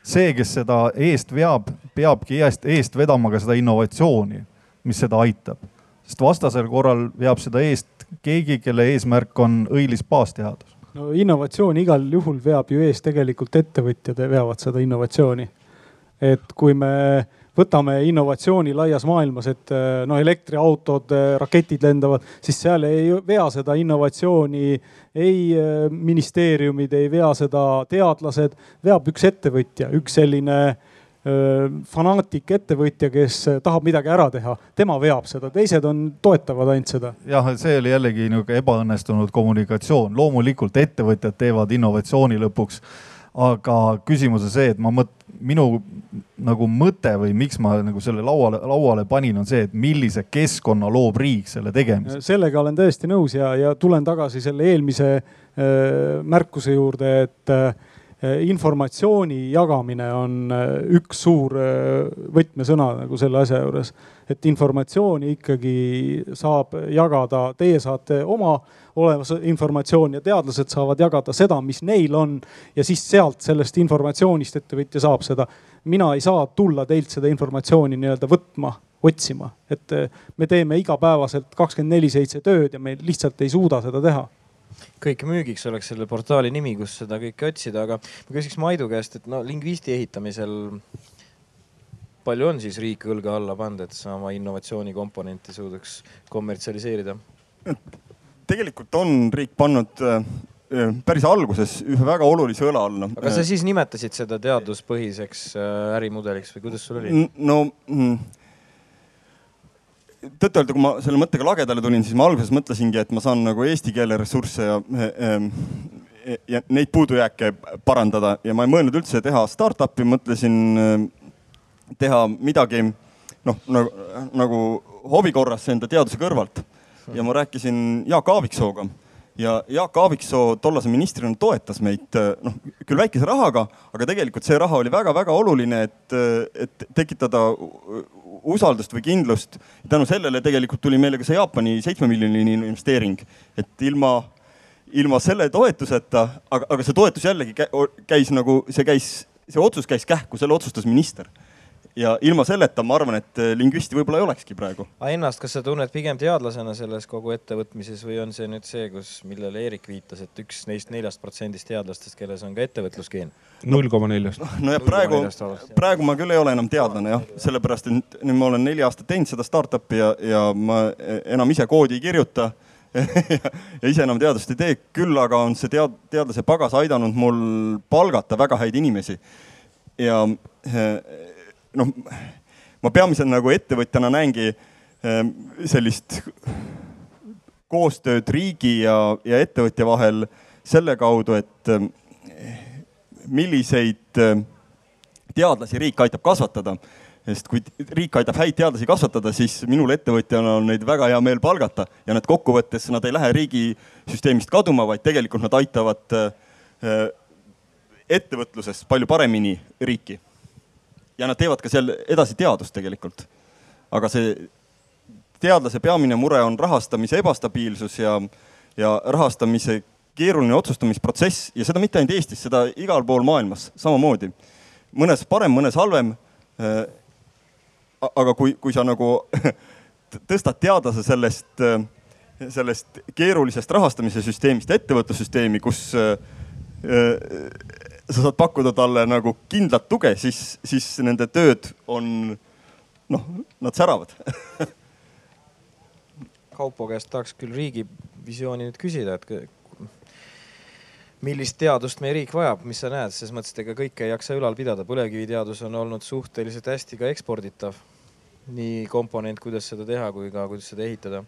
see, kes seda eest veab, peabki eest, eest vedama ka seda innovatsiooni, mis seda aitab. sest vastasel korral veab seda eest keegi, kelle eesmärk on õilis baasteadus. no innovatsiooni igal juhul veab ju ees tegelikult ettevõtjad veavad seda innovatsiooni. et kui me võtame innovatsiooni laias maailmas, et eh, no elektriautod, eh, raketid lendavad, siis seal ei vea seda innovatsiooni ei eh, ministeeriumid, ei vea seda teadlased, veab üks ettevõtja, üks selline fanaatik ettevõtja, kes tahab midagi ära teha, tema veab seda, teised on, toetavad ainult seda. jah, see oli jällegi niisugune ebaõnnestunud kommunikatsioon, loomulikult ettevõtjad teevad innovatsiooni lõpuks aga küsimus on see, et ma mõt-, minu nagu mõte või miks ma nagu selle lauale, lauale panin, on see, et millise keskkonna loob riik selle tegemiseks. sellega olen täiesti nõus ja, ja tulen tagasi selle eelmise äh, märkuse juurde, et äh, informatsiooni jagamine on üks suur võtmesõna nagu selle asja juures. et informatsiooni ikkagi saab jagada, teie saate oma olemas informatsiooni ja teadlased saavad jagada seda, mis neil on. ja siis sealt sellest informatsioonist ettevõtja saab seda. mina ei saa tulla teilt seda informatsiooni nii-öelda võtma otsima, et eh, me teeme igapäevaselt kakskümmend neli seitse tööd ja me lihtsalt ei suuda seda teha kõik müügiks oleks selle portaali nimi, kus seda kõike otsida, aga ma küsiks Maidu käest, et no lingvisti ehitamisel palju on siis riik õlga alla pannud, et sa oma innovatsioonikomponenti suudaks kommertsialiseerida? tegelikult on riik pannud äh, äh, päris alguses ühe väga olulise õla alla. aga sa siis nimetasid seda teaduspõhiseks äh, ärimudeliks või kuidas sul oli? no mm, tõtt-öelda, kui ma selle mõttega lagedale tulin, siis ma alguses mõtlesingi, et ma saan nagu eesti keele ressursse ja, ja neid puudujääke parandada ja ma ei mõelnud üldse teha startup'i, mõtlesin teha midagi noh, nagu, nagu hobi korras enda teaduse kõrvalt. ja ma rääkisin Jaak Aaviksooga ja Jaak Aaviksoo tollase ministrina toetas meid noh, küll väikese rahaga, aga tegelikult see raha oli väga-väga oluline, et, et tekitada usaldust või kindlust. tänu sellele tegelikult tuli meile ka see Jaapani seitsme miljoniline investeering, et ilma, ilma selle toetuseta, aga, aga see toetus jällegi käis nagu, see käis, see otsus käis kähku, selle otsustas minister ja ilma selleta ma arvan, et äh, lingvisti võib-olla ei olekski praegu. aga ennast, kas sa tunned pigem teadlasena selles kogu ettevõtmises või on see nüüd see, kus, millele Eerik viitas, et üks neist neljast protsendist teadlastest, kelles on ka ettevõtlusgeen? null koma neljast. nojah, praegu, praegu ma küll ei ole enam teadlane jah, sellepärast et nüüd ma olen neli aastat teinud seda startup'i ja, ja ma enam ise koodi ei kirjuta ja ise enam teadust ei tee, küll aga on see tead-, teadlase pagas aidanud mul palgata väga häid inimesi. ja noh, ma peamiselt nagu ettevõtjana näengi ehm, sellist koostööd riigi ja, ja ettevõtja vahel selle kaudu, et ehm, milliseid ehm, teadlasi riik aitab kasvatada. sest kui riik aitab häid teadlasi kasvatada, siis minul ettevõtjana on neid väga hea meel palgata ja need kokkuvõttes, nad ei lähe riigisüsteemist kaduma, vaid tegelikult nad aitavad ettevõtluses palju paremini riiki ja nad teevad ka seal edasi teadust tegelikult. aga see teadlase peamine mure on rahastamise ebastabiilsus ja, ja rahastamise keeruline otsustamisprotsess ja seda mitte ainult Eestis, seda igal pool maailmas samamoodi. mõnes parem, mõnes halvem. Aga kui, kui sa nagu tõstad teadlase sellest, sellest keerulisest rahastamise süsteemist ettevõtlussüsteemi, kus sa saad pakkuda talle nagu kindlat tuge, siis, siis nende tööd on noh, nad säravad Kaupo käest tahaks küll riigi visiooni nüüd küsida, et millist teadust meie riik vajab, mis sa näed, selles mõttes, et ega kõike ei jaksa ülal pidada, põlevkiviteadus on olnud suhteliselt hästi ka eksporditav. nii komponent, kuidas seda teha, kui ka kuidas seda ehitada.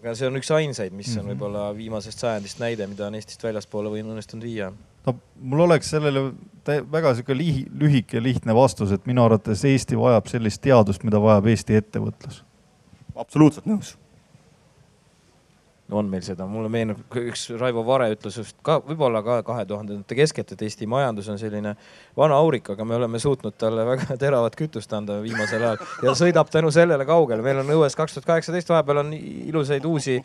aga see on üks ainsaid, mis on mhm. võib-olla viimasest sajandist näide, mida on Eestist väljaspoole või õnnestunud viia no mul oleks sellele väga sihuke lühike, lihtne vastus, et minu arvates Eesti vajab sellist teadust, mida vajab Eesti ettevõtlus. absoluutselt nõus on meil seda, mulle meenub, üks Raivo Vare ütles just ka võib-olla ka kahe tuhandendate keskelt, et Eesti majandus on selline vana aurik, aga me oleme suutnud talle väga teravat kütust anda viimasel ajal ja sõidab tänu sellele kaugele. meil on õues kaks tuhat kaheksateist, vahepeal on ilusaid uusi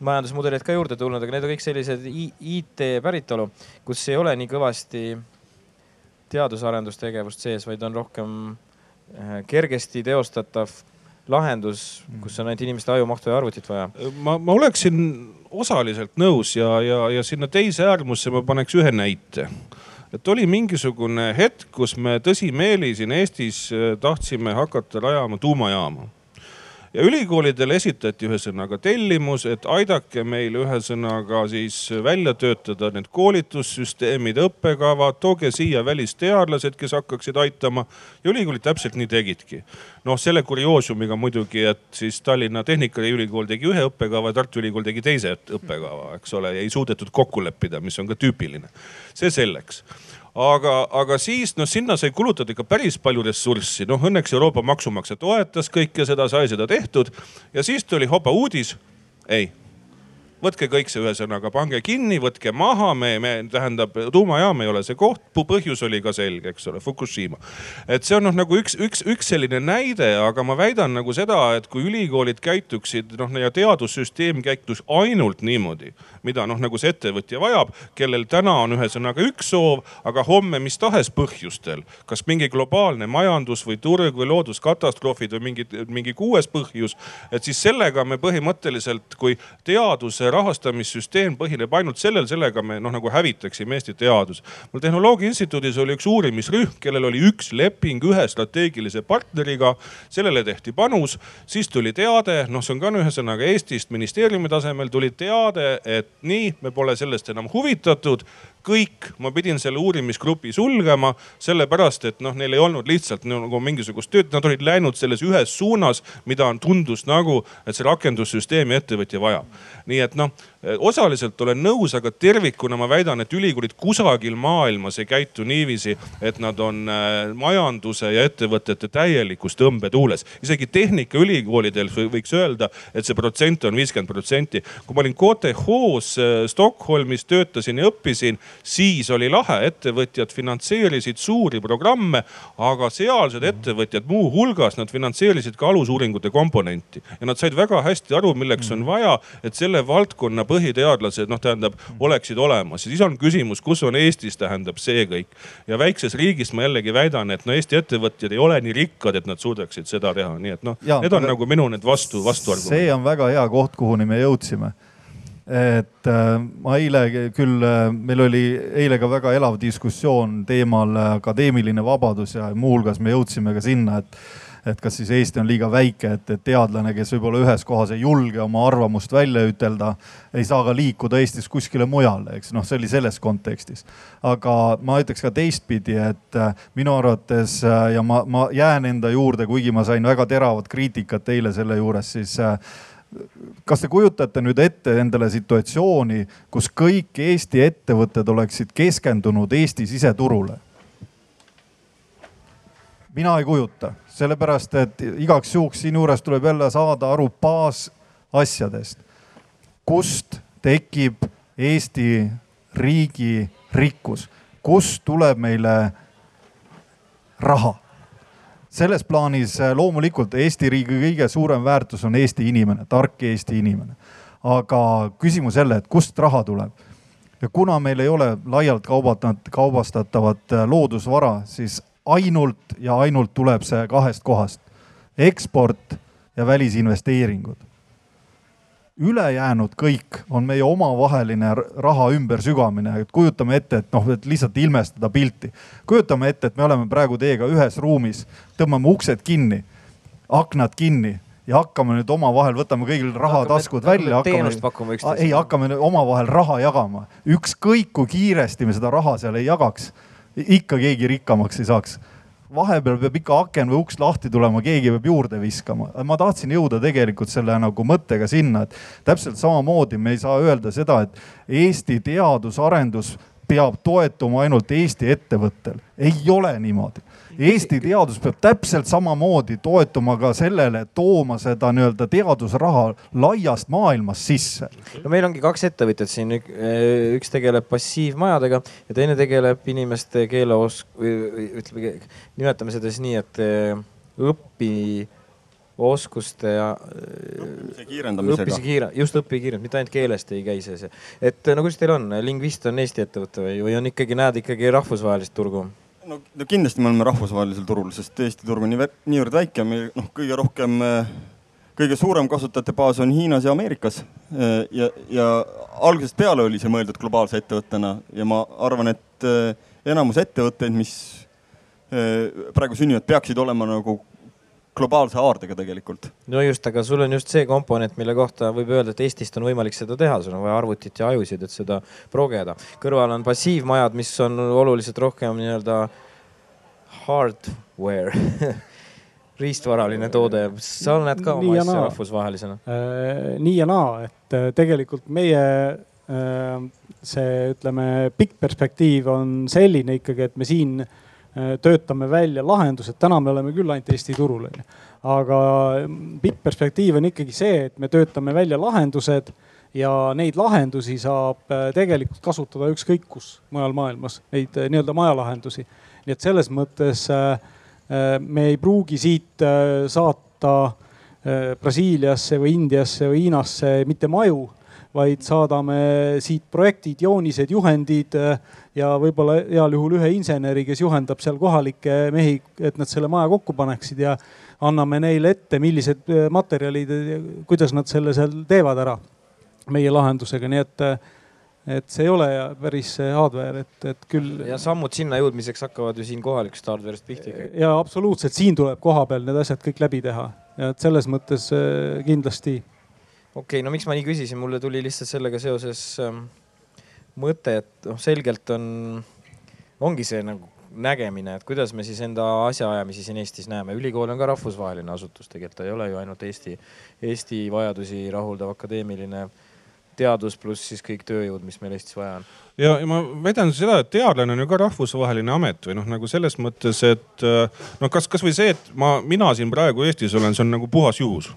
majandusmudeleid ka juurde tulnud, aga need on kõik sellised IT päritolu, kus ei ole nii kõvasti teadus-arendustegevust sees, vaid on rohkem äh, kergesti teostatav lahendus, kus on ainult inimeste ajumahtu ja arvutit vaja? ma, ma oleksin osaliselt nõus ja, ja, ja sinna teise äärmusse ma paneks ühe näite. et oli mingisugune hetk, kus me tõsimeeli siin Eestis äh, tahtsime hakata rajama tuumajaama ja ülikoolidele esitati ühesõnaga tellimus, et aidake meil ühesõnaga siis välja töötada need koolitussüsteemid, õppekavad, tooge siia välisteadlased, kes hakkaksid aitama. ja ülikoolid täpselt nii tegidki. noh, selle kurioosumiga muidugi, et siis Tallinna Tehnikaülikool tegi ühe õppekava, Tartu Ülikool tegi teise õppekava, eks ole, ja ei suudetud kokku leppida, mis on ka tüüpiline. see selleks aga, aga siis noh, sinna sai kulutada ikka päris palju ressurssi, noh õnneks Euroopa maksumaksja toetas kõike seda, sai seda tehtud. Ja siis tuli hopa uudis. ei, võtke kõik see ühesõnaga, pange kinni, võtke maha, me, me tähendab tuumajaam ei ole see koht, põhjus oli ka selge, eks ole, Fukushima. et see on noh nagu üks, üks, üks selline näide, aga ma väidan nagu seda, et kui ülikoolid käituksid noh ja teadussüsteem käitus ainult niimoodi, mida noh, nagu see ettevõtja vajab, kellel täna on ühesõnaga üks soov, aga homme mis tahes põhjustel, kas mingi globaalne majandus või turg või looduskatastroofid või mingi, mingi kuues põhjus, et siis sellega me põhimõtteliselt, kui teaduse rahastamissüsteem põhineb ainult sellel, sellega me noh nagu hävitaksime Eesti teaduse. mul Tehnoloogia Instituudis oli üks uurimisrühm, kellel oli üks leping ühe strateegilise partneriga. sellele tehti panus, siis tuli teade, noh, see on ka ühesõnaga Eestist ministeeriumi tasemel tuli teade, et nii, me pole sellest enam huvitatud kõik, ma pidin selle uurimisgrupi sulgema, sellepärast et noh, neil ei olnud lihtsalt nagu mingisugust tööd, nad olid läinud selles ühes suunas, mida on, tundus nagu, et see rakendussüsteemi ettevõtja vajab. nii et noh, osaliselt olen nõus, aga tervikuna ma väidan, et ülikoolid kusagil maailmas ei käitu niiviisi, et nad on äh, majanduse ja ettevõtete täielikus tõmbetuules. isegi tehnikaülikoolidel võiks öelda, et see protsent on viiskümmend protsenti. kui ma olin KTH-s äh, Stockholmis töötasin ja õppisin siis oli lahe, ettevõtjad finantseerisid suuri programme, aga sealsed ettevõtjad muuhulgas nad finantseerisid ka alusuuringute komponenti ja nad said väga hästi aru, milleks on vaja, et selle valdkonna põhiteadlased noh, tähendab oleksid olemas siis on küsimus, kus on Eestis, tähendab see kõik. ja väikses riigis ma jällegi väidan, et no Eesti ettevõtjad ei ole nii rikkad, et nad suudaksid seda teha, nii et noh, need on nagu minu need vastu, vastuargumendid. see on väga hea koht, kuhuni me jõudsime et äh, ma eile küll, äh, meil oli eile ka väga elav diskussioon teemal äh, akadeemiline vabadus ja muuhulgas me jõudsime ka sinna, et et kas siis Eesti on liiga väike, et, et teadlane, kes võib-olla ühes kohas ei julge oma arvamust välja ütelda, ei saa ka liikuda Eestis kuskile mujale, eks noh, see oli selles kontekstis. aga ma ütleks ka teistpidi, et minu arvates ja ma, ma jään enda juurde, kuigi ma sain väga teravat kriitikat eile selle juures, siis kas te kujutate nüüd ette endale situatsiooni, kus kõik Eesti ettevõtted oleksid keskendunud Eesti siseturule? mina ei kujuta, sellepärast et igaks juhuks siinjuures tuleb jälle saada aru baasasjadest. kust tekib Eesti riigi rikkus, kust tuleb meile raha? selles plaanis äh, loomulikult Eesti riigi kõige suurem väärtus on Eesti inimene, tark Eesti inimene. aga küsimus jälle, et kust raha tuleb? ja kuna meil ei ole laialt kaubastatavat äh, loodusvara, siis ainult ja ainult tuleb see kahest kohast. eksport ja välisinvesteeringud ülejäänud kõik on meie omavaheline raha ümbersügamine, et kujutame ette, et noh, et lihtsalt ilmestada pilti. kujutame ette, et me oleme praegu teiega ühes ruumis, tõmbame uksed kinni, aknad kinni ja hakkame nüüd omavahel, võtame kõigil rahataskud välja. teenust pakkuma üksteisele. ei, hakkame omavahel raha jagama. ükskõik kui kiiresti me seda raha seal ei jagaks, ikka keegi rikkamaks ei saaks vahepeal peab ikka aken või uks lahti tulema, keegi peab juurde viskama. ma tahtsin jõuda tegelikult selle nagu mõttega sinna, et täpselt samamoodi me ei saa öelda seda, et Eesti teadus-arendus peab toetuma ainult Eesti ettevõttel. ei ole niimoodi Eesti teadus peab täpselt samamoodi toetuma ka sellele, tooma seda nii-öelda teadusraha laiast maailmast sisse. no meil ongi kaks ettevõtjat siin, üks tegeleb passiivmajadega ja teine tegeleb inimeste keeleos-, ütleme, nimetame seda siis nii, et eh, õpi oskuste ja. õppimise kiirendamisega. õppimise kiire, just õppikiirend, mitte ainult keelest ei käi see, see. et no kuidas teil on, Lingvist on Eesti ettevõte või, või on ikkagi, näed ikkagi rahvusvahelist turgu? No, no kindlasti me oleme rahvusvahelisel turul, sest Eesti turg on nii, niivõrd väike, meil noh, kõige rohkem, äh, kõige suurem kasutajate baas on Hiinas ja Ameerikas. Äh, ja, ja algusest peale oli see mõeldud globaalse ettevõttena ja ma arvan, et äh, enamus ettevõtteid, mis praegu sünnivad, peaksid olema nagu globaalse haardega tegelikult. no just, aga sul on just see komponent, mille kohta võib öelda, et Eestist on võimalik seda teha, sul on vaja arvutit ja ajusid, et seda progeda. kõrval on passiivmajad, mis on oluliselt rohkem nii-öelda hardware riistvaraline toode, sa näed ka oma asja rahvusvahelisena äh,? nii ja naa, et äh, tegelikult meie äh, see, ütleme, pikk perspektiiv on selline ikkagi, et me siin äh, Äh, töötame välja lahendused, täna me oleme küll ainult Eesti turul onju. aga pikk perspektiiv on ikkagi see, et me töötame välja lahendused, ja neid lahendusi saab tegelikult kasutada ükskõik kus mujal maailmas, neid nii-öelda majalahendusi. nii et selles mõttes me ei pruugi siit saata Brasiiliasse või Indiasse või Hiinasse mitte maju vaid saadame siit projektid, joonised, juhendid ja võib-olla heal juhul ühe inseneri, kes juhendab seal kohalikke mehi, et nad selle maja kokku paneksid ja anname neile ette, millised materjalid, kuidas nad selle seal teevad ära meie lahendusega, nii et et see ei ole päris hardware, et, et küll. ja sammud sinna jõudmiseks hakkavad ju siin kohalikust hardware'ist pihta ikkagi. ja absoluutselt, siin tuleb kohapeal need asjad kõik läbi teha ja et selles mõttes kindlasti okei okay,, no miks ma nii küsisin, mulle tuli lihtsalt sellega seoses ähm, mõte, et noh, selgelt on, ongi see nagu nägemine, et kuidas me siis enda asjaajamisi siin Eestis näeme. ülikool on ka rahvusvaheline asutus, tegelikult ta ei ole ju ainult Eesti, Eesti vajadusi rahuldav akadeemiline teadus pluss siis kõik tööjõud, mis meil Eestis vaja on. ja, ja ma väidan seda, et teadlane on ju ka rahvusvaheline amet või noh, nagu selles mõttes, et noh, kas, kasvõi see, et ma, mina siin praegu Eestis olen, see on nagu puhas juhus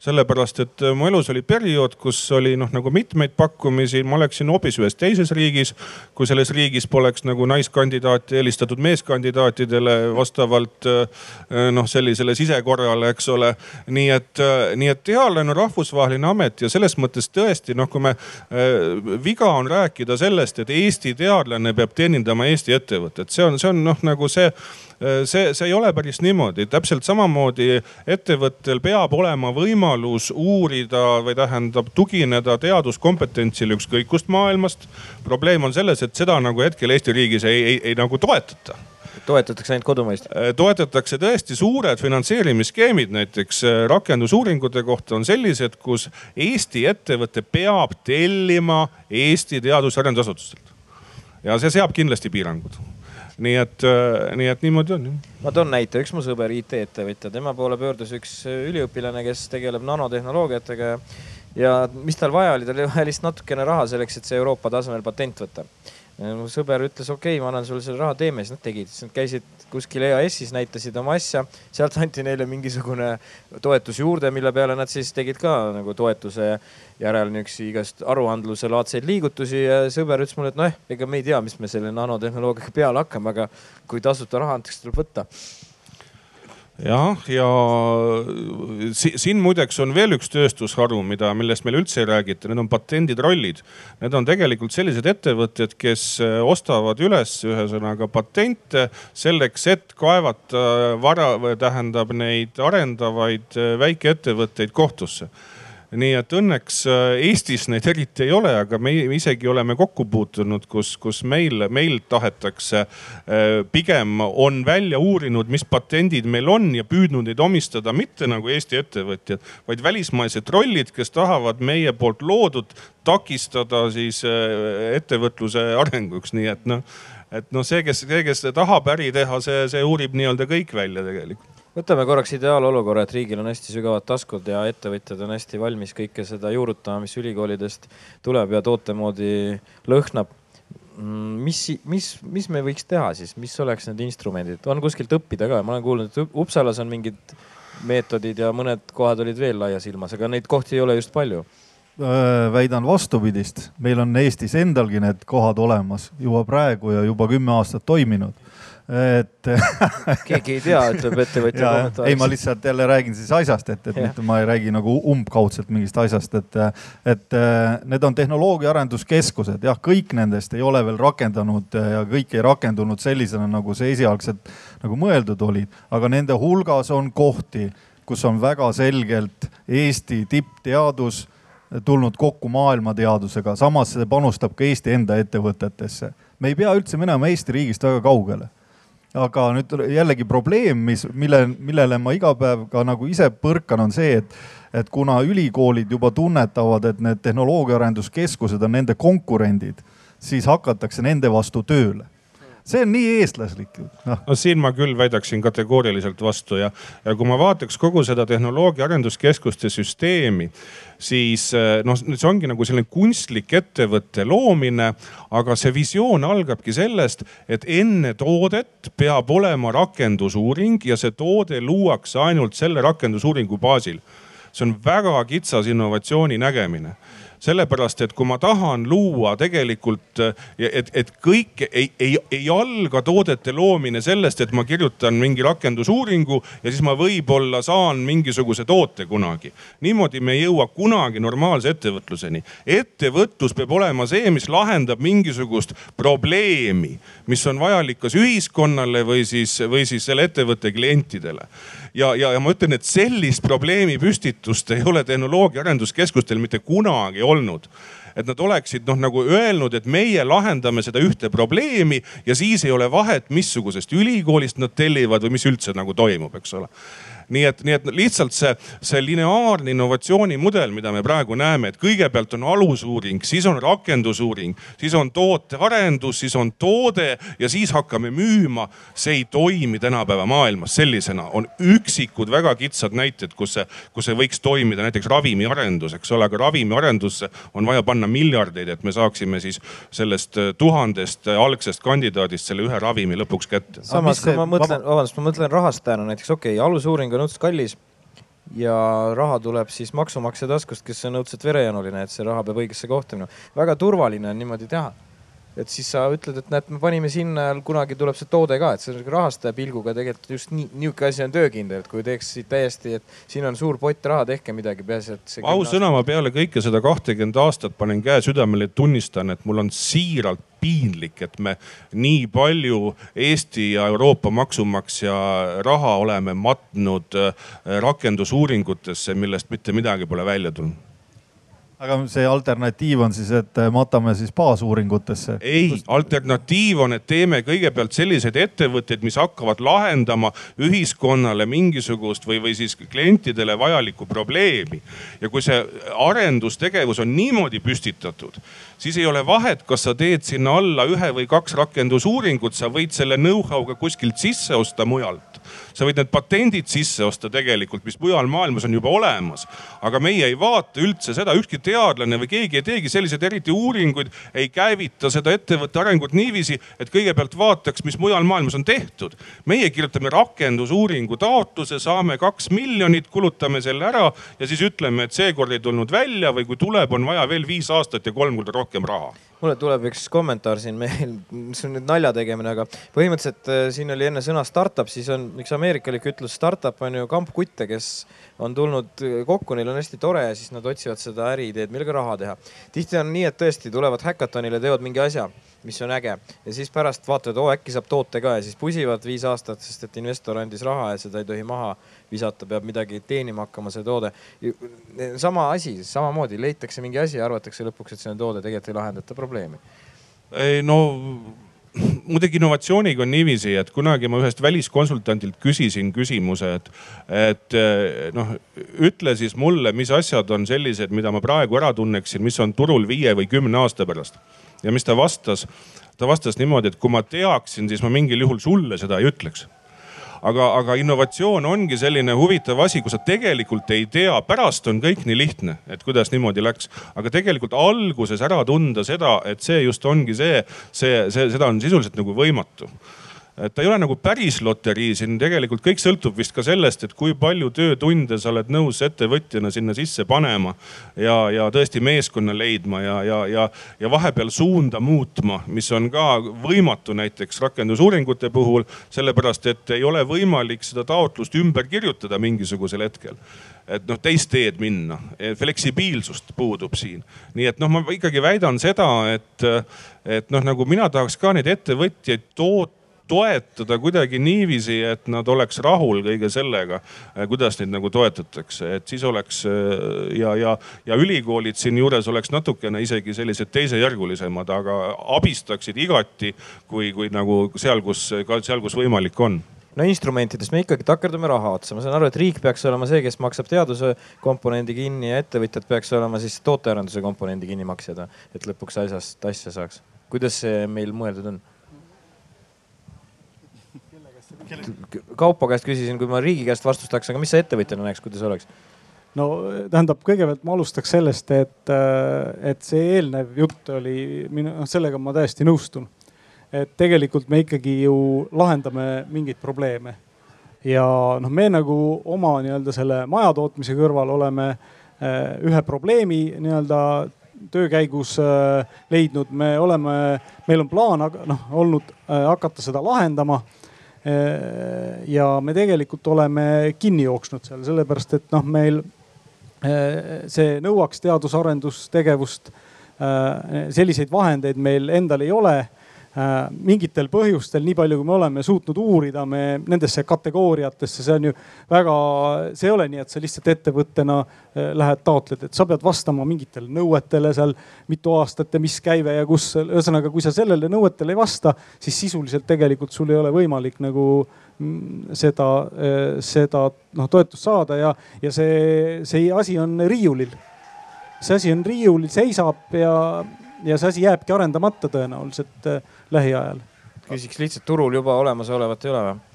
sellepärast et äh, mu elus oli periood, kus oli noh, nagu mitmeid pakkumisi, ma oleksin hoopis ühes teises riigis. kui selles riigis poleks nagu naiskandidaati eelistatud meeskandidaatidele vastavalt äh, noh, sellisele sisekorrale, eks ole. nii et, äh, nii et teadlane on rahvusvaheline amet ja selles mõttes tõesti noh, kui me, viga on rääkida sellest, et Eesti teadlane peab teenindama Eesti ettevõtet, see on, see on noh, nagu see see, see ei ole päris niimoodi, täpselt samamoodi ettevõttel peab olema võimalus uurida või tähendab tugineda teaduskompetentsile ükskõik kust maailmast. probleem on selles, et seda nagu hetkel Eesti riigis ei, ei, ei nagu toetata toetatakse ainult kodumaist? Äh, toetatakse tõesti suured finantseerimisskeemid, näiteks äh, rakendusuuringute kohta on sellised, kus Eesti ettevõte peab tellima Eesti teadus-arendusasutustelt. ja see seab kindlasti piirangud nii et, äh, nii et niimoodi on. ma toon näite, üks mu sõber, IT-ettevõtja, tema poole pöördus üks üliõpilane, kes tegeleb nanotehnoloogiatega ja mis tal vaja oli, tal oli vaja lihtsalt natukene raha selleks, et see Euroopa tasemel patent võtta mu sõber ütles, okei okay,, ma annan sulle selle raha, teeme, siis nad tegid, siis nad käisid kuskil EAS-is, näitasid oma asja, sealt anti neile mingisugune toetus juurde, mille peale nad siis tegid ka nagu toetuse järel niisuguseid igast aruandluse laadseid liigutusi. Ja sõber ütles mulle, et noh, ega me ei tea, mis me selle nanotehnoloogiaga peale hakkame, aga kui tasuta raha antakse, tuleb võtta jah, ja siin muideks on veel üks tööstusharu, mida, millest meil üldse ei räägita, need on patenditrollid. Need on tegelikult sellised ettevõtted, kes äh, ostavad üles ühesõnaga patente selleks, et kaevata vara, tähendab neid arendavaid äh, väikeettevõtteid kohtusse nii et õnneks äh, Eestis neid eriti ei ole, aga me isegi oleme kokku puutunud, kus, kus meil, meil tahetakse, äh, pigem on välja uurinud, mis patendid meil on ja püüdnud neid omistada mitte nagu Eesti ettevõtjad, vaid välismaised trollid, kes tahavad meie poolt loodud takistada siis äh, ettevõtluse arenguks, nii et noh, et noh, see, kes, see, kes tahab äri teha, see, see uurib nii-öelda kõik välja tegelikult võtame korraks ideaalolukorra, et riigil on hästi sügavad taskud ja ettevõtjad on hästi valmis kõike seda juurutama, mis ülikoolidest tuleb ja toote moodi lõhnab. Mm, mis, mis, mis me võiks teha siis, mis oleks need instrumendid, on kuskilt õppida ka, ma olen kuulnud, et Uppsalas on mingid meetodid ja mõned kohad olid veel laias ilmas, aga neid kohti ei ole just palju. Väidan vastupidist, meil on Eestis endalgi need kohad olemas juba praegu ja juba kümme aastat toiminud et keegi ei tea, ütleb ettevõtja kommentaaris. ei, ma lihtsalt jälle räägin siis asjast, et, et mitte ma ei räägi nagu umbkaudselt mingist asjast, et, et need on tehnoloogia arenduskeskused, jah, kõik nendest ei ole veel rakendanud ja kõik ei rakendunud sellisena, nagu see esialgselt nagu mõeldud olid, aga nende hulgas on kohti, kus on väga selgelt Eesti tippteadus tulnud kokku maailmateadusega, samas see panustab ka Eesti enda ettevõtetesse. me ei pea üldse minema Eesti riigist väga kaugele aga nüüd jällegi probleem, mis, mille, millele ma iga päev ka nagu ise põrkan, on see, et, et kuna ülikoolid juba tunnetavad, et need tehnoloogiaarenduskeskused on nende konkurendid, siis hakatakse nende vastu tööle see on nii eestlaslik no.. no siin ma küll väidaksin kategooriliselt vastu ja, ja kui ma vaataks kogu seda tehnoloogia arenduskeskuste süsteemi, siis eh, noh, see ongi nagu selline kunstlik ettevõtte loomine, aga see visioon algabki sellest, et enne toodet peab olema rakendusuuring ja see toode luuakse ainult selle rakendusuuringu baasil. see on väga kitsas innovatsiooni nägemine sellepärast et kui ma tahan luua tegelikult, et, et kõik ei, ei, ei alga toodete loomine sellest, et ma kirjutan mingi rakendusuuringu ja siis ma võib-olla saan mingisuguse toote kunagi. niimoodi me ei jõua kunagi normaalse ettevõtluseni. ettevõtlus peab olema see, mis lahendab mingisugust probleemi, mis on vajalik kas ühiskonnale või siis, või siis selle ettevõtte klientidele ja, ja, ja ma ütlen, et sellist probleemipüstitust ei ole tehnoloogia arenduskeskustel mitte kunagi olnud. Et nad oleksid noh nagu öelnud, et meie lahendame seda ühte probleemi ja siis ei ole vahet, missugusest ülikoolist nad tellivad või mis üldse nagu toimub, eks ole nii et, nii et lihtsalt see, see lineaarne innovatsioonimudel, mida me praegu näeme, et kõigepealt on alusuuring, siis on rakendusuuring, siis on tootearendus, siis on toode ja siis hakkame müüma. see ei toimi tänapäeva maailmas sellisena, on üksikud väga kitsad näited, kus see, kus see võiks toimida, näiteks ravimiarendus, eks ole, aga ravimiarendusse on vaja panna miljardeid, et me saaksime siis sellest tuhandest algsest kandidaadist selle ühe ravimi lõpuks kätte. samas, kui ma mõtlen, vabandust, ma mõtlen rahastajana näiteks, okei okay,, alusuuring on on õudselt kallis ja raha tuleb siis maksumaksja taskust, kes on õudselt verejanuline, et see raha peab õigesse kohta minema. väga turvaline on niimoodi teha. Et siis sa ütled, et näed, me panime sinna, kunagi tuleb see toode ka, et see on rahastaja pilguga tegelikult just nii, niisugune asi on töökindel, et kui teeks siit täiesti, et siin on suur pott raha, tehke midagi, peaasi, et ausõna, ma peale kõike seda kahtekümmet aastat panen käe südamele ja tunnistan, et mul on siiralt piinlik, et me nii palju Eesti ja Euroopa maksumaksja raha oleme matnud äh, rakendusuuringutesse, millest mitte midagi pole välja tulnud aga see alternatiiv on siis, et matame siis baasuuringutesse? ei, alternatiiv on, et teeme kõigepealt selliseid ettevõtteid, mis hakkavad lahendama ühiskonnale mingisugust või, või siis klientidele vajalikku probleemi. ja kui see arendustegevus on niimoodi püstitatud, siis ei ole vahet, kas sa teed sinna alla ühe või kaks rakendusuuringut, sa võid selle know-how ka kuskilt sisse osta mujalt sa võid need patendid sisse osta tegelikult, mis mujal maailmas on juba olemas. aga meie ei vaata üldse seda, ükski teadlane või keegi ei teegi selliseid eriti uuringuid, ei käivita seda ettevõtte arengut niiviisi, et kõigepealt vaataks, mis mujal maailmas on tehtud. meie kirjutame rakendusuuringu taotluse, saame kaks miljonit, kulutame selle ära ja siis ütleme, et seekord ei tulnud välja või kui tuleb, on vaja veel viis aastat ja kolm korda rohkem raha mulle tuleb üks kommentaar siin meil, mis on nüüd nalja tegemine, aga põhimõtteliselt äh, siin oli enne sõna startup, siis on üks ameerikalik ütlus, startup on ju kampkutte, kes on tulnud kokku, neil on hästi tore ja siis nad otsivad seda äriideed, millega raha teha. tihti on nii, et tõesti tulevad häkatonile, teevad mingi asja mis on äge ja siis pärast vaatavad, oo äkki saab toote ka ja siis pusivad viis aastat, sest et investor andis raha ja seda ei tohi maha visata, peab midagi teenima hakkama, see toode. sama asi, samamoodi leitakse mingi asi ja arvatakse lõpuks, et see on toode, tegelikult ei lahendata probleemi. ei no muidugi innovatsiooniga on niiviisi, et kunagi ma ühest väliskonsultandilt küsisin küsimuse, et, et noh, ütle siis mulle, mis asjad on sellised, mida ma praegu ära tunneksin, mis on turul viie või kümne aasta pärast ja mis ta vastas? ta vastas niimoodi, et kui ma teaksin, siis ma mingil juhul sulle seda ei ütleks aga, aga innovatsioon ongi selline huvitav asi, kui sa tegelikult ei tea, pärast on kõik nii lihtne, et kuidas niimoodi läks. aga tegelikult alguses ära tunda seda, et see just ongi see, see, see, seda on sisuliselt nagu võimatu et ta ei ole nagu päris loterii, siin tegelikult kõik sõltub vist ka sellest, et kui palju töötunde sa oled nõus ettevõtjana sinna sisse panema. ja, ja tõesti meeskonna leidma ja, ja, ja, ja vahepeal suunda muutma, mis on ka võimatu näiteks rakendusuuringute puhul. sellepärast, et ei ole võimalik seda taotlust ümber kirjutada mingisugusel hetkel et noh, teist teed minna, fleksibiilsust puudub siin. nii et noh, ma ikkagi väidan seda, et, et noh, nagu mina tahaks ka neid ettevõtjaid toota toetada kuidagi niiviisi, et nad oleks rahul kõige sellega, äh, kuidas neid nagu toetatakse, et siis oleks äh, ja, ja, ja ülikoolid siinjuures oleks natukene isegi sellised teisejärgulisemad, aga abistaksid igati, kui, kui nagu seal, kus, seal, kus võimalik on no instrumentidest me ikkagi takerdume raha otsa, ma saan aru, et riik peaks olema see, kes maksab teaduse komponendi kinni ja ettevõtjad peaks olema siis tootearenduse komponendi kinnimaksjad, et lõpuks asjast asja saaks. kuidas see meil mõeldud on? Kaupo käest küsisin, kui ma riigi käest vastust tahaks, aga mis sa ettevõtjana näeks, kuidas oleks? no tähendab, kõigepealt ma alustaks sellest, et, et see eelnev jutt oli minu, noh sellega ma täiesti nõustun. et tegelikult me ikkagi ju lahendame mingeid probleeme. ja noh, me nagu oma nii-öelda selle majatootmise kõrval oleme eh, ühe probleemi nii-öelda töö käigus leidnud, me oleme, meil on plaan noh olnud hakata seda lahendama ja me tegelikult oleme kinni jooksnud seal, sellepärast et noh, meil see nõuaks teadus-arendustegevust. selliseid vahendeid meil endal ei ole Äh, mingitel põhjustel, nii palju kui me oleme suutnud uurida, me nendesse kategooriatesse, see on ju väga, see ei ole nii, et sa lihtsalt ettevõttena äh, lähed taotled, et sa pead vastama mingitele nõuetele seal mitu aastat ja mis käive ja kus. ühesõnaga, kui sa sellele nõuetele ei vasta, siis sisuliselt tegelikult sul ei ole võimalik nagu mm, seda, äh, seda noh toetust saada ja, ja see, see asi on riiulil. see asi on riiulil, seisab ja ja see asi jääbki arendamata tõenäoliselt äh, lähiajal. küsiks lihtsalt turul juba olemasolevat ei ole või?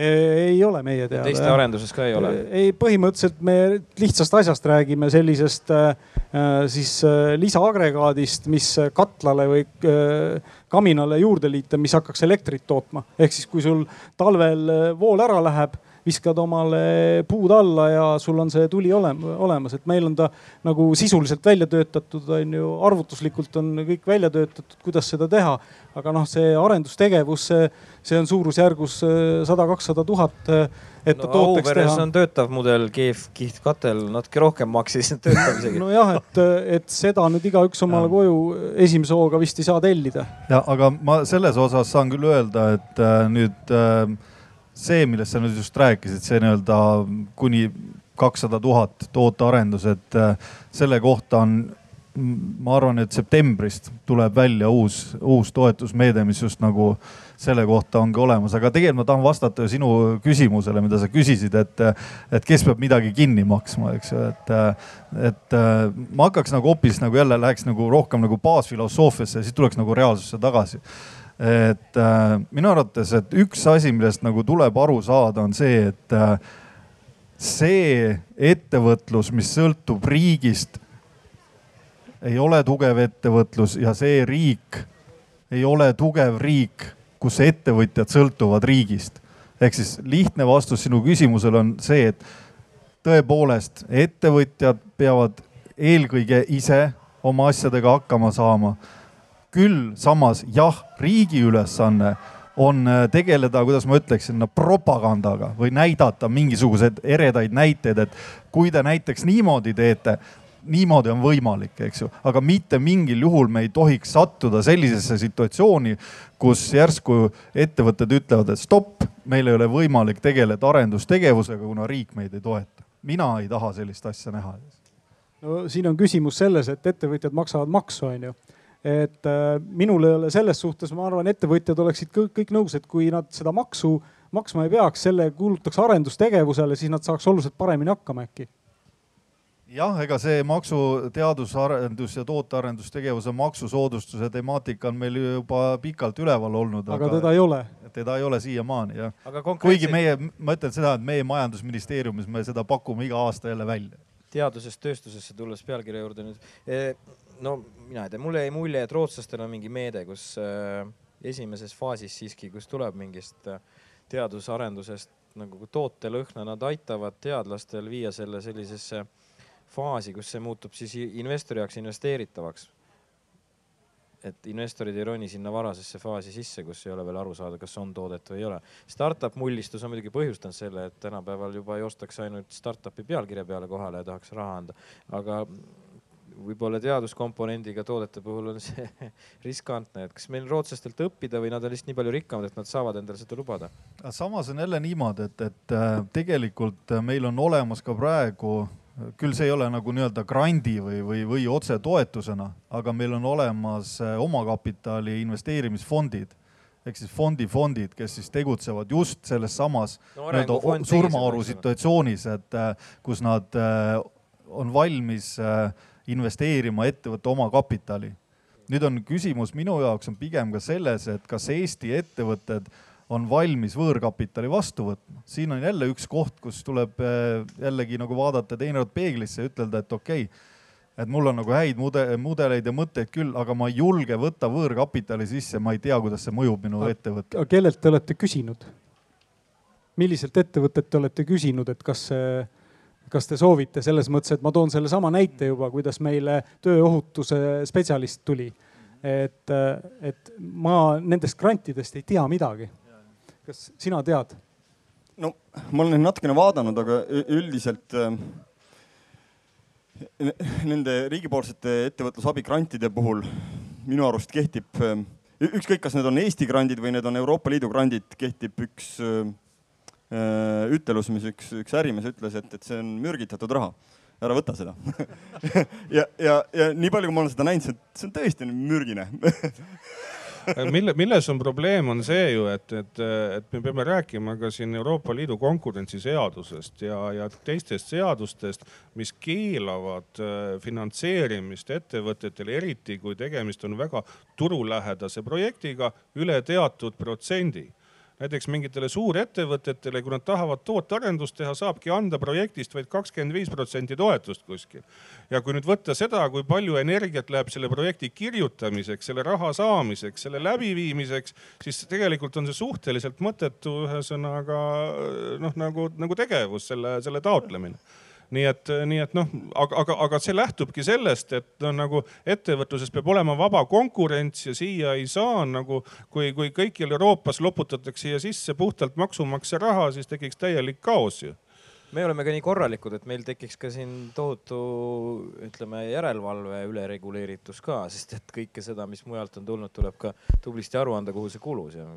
ei ole meie teada. teiste arenduses ka ei ole? ei, põhimõtteliselt me lihtsast asjast räägime, sellisest äh, äh siis äh, lisaagregaadist, mis katlale või äh, kaminale juurde liita, mis hakkaks elektrit tootma. ehk siis, kui sul talvel äh, vool ära läheb viskad omale puud alla ja sul on see tuli olemas, et meil on ta nagu sisuliselt välja töötatud, on ju, arvutuslikult on kõik välja töötatud, kuidas seda teha. aga noh, see arendustegevus, see, see on suurusjärgus äh, sada, kakssada tuhat, äh, et no, ta tooteks teha. on töötav mudel, keef, kihtkatel natuke rohkem maksis, töötab isegi. nojah, et, et seda nüüd igaüks omale ja. koju esimese hooga vist ei saa tellida. ja aga ma selles osas saan küll öelda, et äh, nüüd äh, see, millest sa nüüd just rääkisid, see nii-öelda kuni kakssada tuhat tootearendus, et äh, selle kohta on, ma arvan, et septembrist tuleb välja uus, uus toetusmeede, mis just nagu selle kohta ongi olemas, aga tegelikult ma tahan vastata sinu küsimusele, mida sa küsisid, et, et kes peab midagi kinni maksma, eks ju, et, et ma hakkaks nagu hoopis nagu jälle läheks nagu rohkem nagu baasfilosoofiasse ja siis tuleks nagu reaalsusse tagasi et äh, minu arvates, et üks asi, millest nagu tuleb aru saada, on see, et äh, see ettevõtlus, mis sõltub riigist, ei ole tugev ettevõtlus ja see riik ei ole tugev riik, kus ettevõtjad sõltuvad riigist. ehk siis lihtne vastus sinu küsimusele on see, et tõepoolest ettevõtjad peavad eelkõige ise oma asjadega hakkama saama küll samas jah, riigi ülesanne on äh, tegeleda, kuidas ma ütleksin propagandaga või näidata mingisuguseid eredaid näiteid, et kui te näiteks niimoodi teete, niimoodi on võimalik, eks ju, aga mitte mingil juhul me ei tohiks sattuda sellisesse situatsiooni, kus järsku ettevõtted ütlevad, et stopp, meil ei ole võimalik tegeleda arendustegevusega, kuna riik meid ei toeta. mina ei taha sellist asja näha. no siin on küsimus selles, et ettevõtjad maksavad maksu, on ju et äh, minul ei ole selles suhtes, ma arvan, ettevõtjad oleksid kõik, kõik nõus, et kui nad seda maksu maksma ei peaks, selle kuulutaks arendustegevusele, siis nad saaks oluliselt paremini hakkama äkki jah, ega see maksu, teadusarendus ja tootearendustegevuse maksusoodustuse temaatika on meil juba pikalt üleval olnud. aga teda ei ole. teda ei ole siiamaani jah. Konkreetselt... kuigi meie, ma ütlen seda, et meie majandusministeeriumis me seda pakume iga aasta jälle välja. teadusest tööstusesse tulles pealkirja juurde nüüd e no mina ei tea, mulle jäi mulje, et rootslastel on mingi meede, kus äh, esimeses faasis siiski, kus tuleb mingist äh, teadusarendusest nagu tootelõhna, nad aitavad teadlastel viia selle sellisesse faasi, kus see muutub siis investori jaoks investeeritavaks. et investorid ei roni sinna varasesse faasi sisse, kus ei ole veel aru saada, kas on toodet või ei ole. Startup mullistus on muidugi põhjustanud selle, et tänapäeval juba joostakse ainult startup'i pealkirja peale kohale ja tahaks raha anda, aga võib-olla teaduskomponendiga toodete puhul on see riskantne, et kas meil rootslastelt õppida või nad on lihtsalt nii palju rikkamad, et nad saavad endale seda lubada? samas on jälle niimoodi, et, et äh, tegelikult äh, meil on olemas ka praegu, küll see ei ole nagu nii-öelda grandi või, või, või otsetoetusena, aga meil on olemas äh, omakapitali investeerimisfondid ehk siis fondifondid, kes siis tegutsevad just selles samas no, nii-öelda surmaoru situatsioonis, et kus nad on valmis äh, investeerima ettevõtte omakapitali. nüüd on küsimus minu jaoks on pigem ka selles, et kas Eesti ettevõtted on valmis võõrkapitali vastu võtma. siin on jälle üks koht, kus tuleb eh, jällegi nagu vaadata teinekord peeglisse ja ütelda, et okei okay,, et mul on nagu häid mude, mudeleid ja mõtteid küll, aga ma ei julge võtta võõrkapitali sisse, ma ei tea, kuidas see mõjub minu ettevõttele. kellelt te olete küsinud? milliselt ettevõtet te olete küsinud, et kas see kas te soovite selles mõttes, et ma toon sellesama näite juba, kuidas meile tööohutuse spetsialist tuli. et, et ma nendest grantidest ei tea midagi. kas sina tead? no ma olen natukene vaadanud, aga üldiselt äh, nende riigipoolsete ettevõtlusabi grantide puhul minu arust kehtib, äh, ükskõik, kas need on Eesti grandid või need on Euroopa Liidu grandid, kehtib üks äh, ütelus, mis üks, üks ärimees ütles, et, et see on mürgitatud raha. Ära võta seda. Ja, ja, ja nii palju, kui ma olen seda näinud, see on tõesti mürgine. Mille, milles on probleem, on see ju, et, et, et me peame rääkima ka siin Euroopa Liidu konkurentsiseadusest ja, ja teistest seadustest, mis keelavad äh, finantseerimist ettevõtetele, eriti kui tegemist on väga turulähedase projektiga üle teatud protsendi näiteks mingitele suurettevõtetele, kui nad tahavad tootearendust teha, saabki anda projektist vaid kakskümmend viis protsenti toetust kuskil. ja kui nüüd võtta seda, kui palju energiat läheb selle projekti kirjutamiseks, selle raha saamiseks, selle läbiviimiseks, siis tegelikult on see suhteliselt mõttetu, ühesõnaga noh, nagu, nagu tegevus, selle, selle taotlemine nii et, nii et noh, aga, aga, aga see lähtubki sellest, et no nagu ettevõtluses peab olema vaba konkurents ja siia ei saa nagu, kui, kui kõikjal Euroopas loputatakse siia sisse puhtalt maksumaksja raha, siis tekiks täielik kaos ju me oleme ka nii korralikud, et meil tekiks ka siin tohutu, ütleme, järelevalve ülereguleeritus ka, sest et kõike seda, mis mujalt on tulnud, tuleb ka tublisti aru anda, kuhu see kulus ja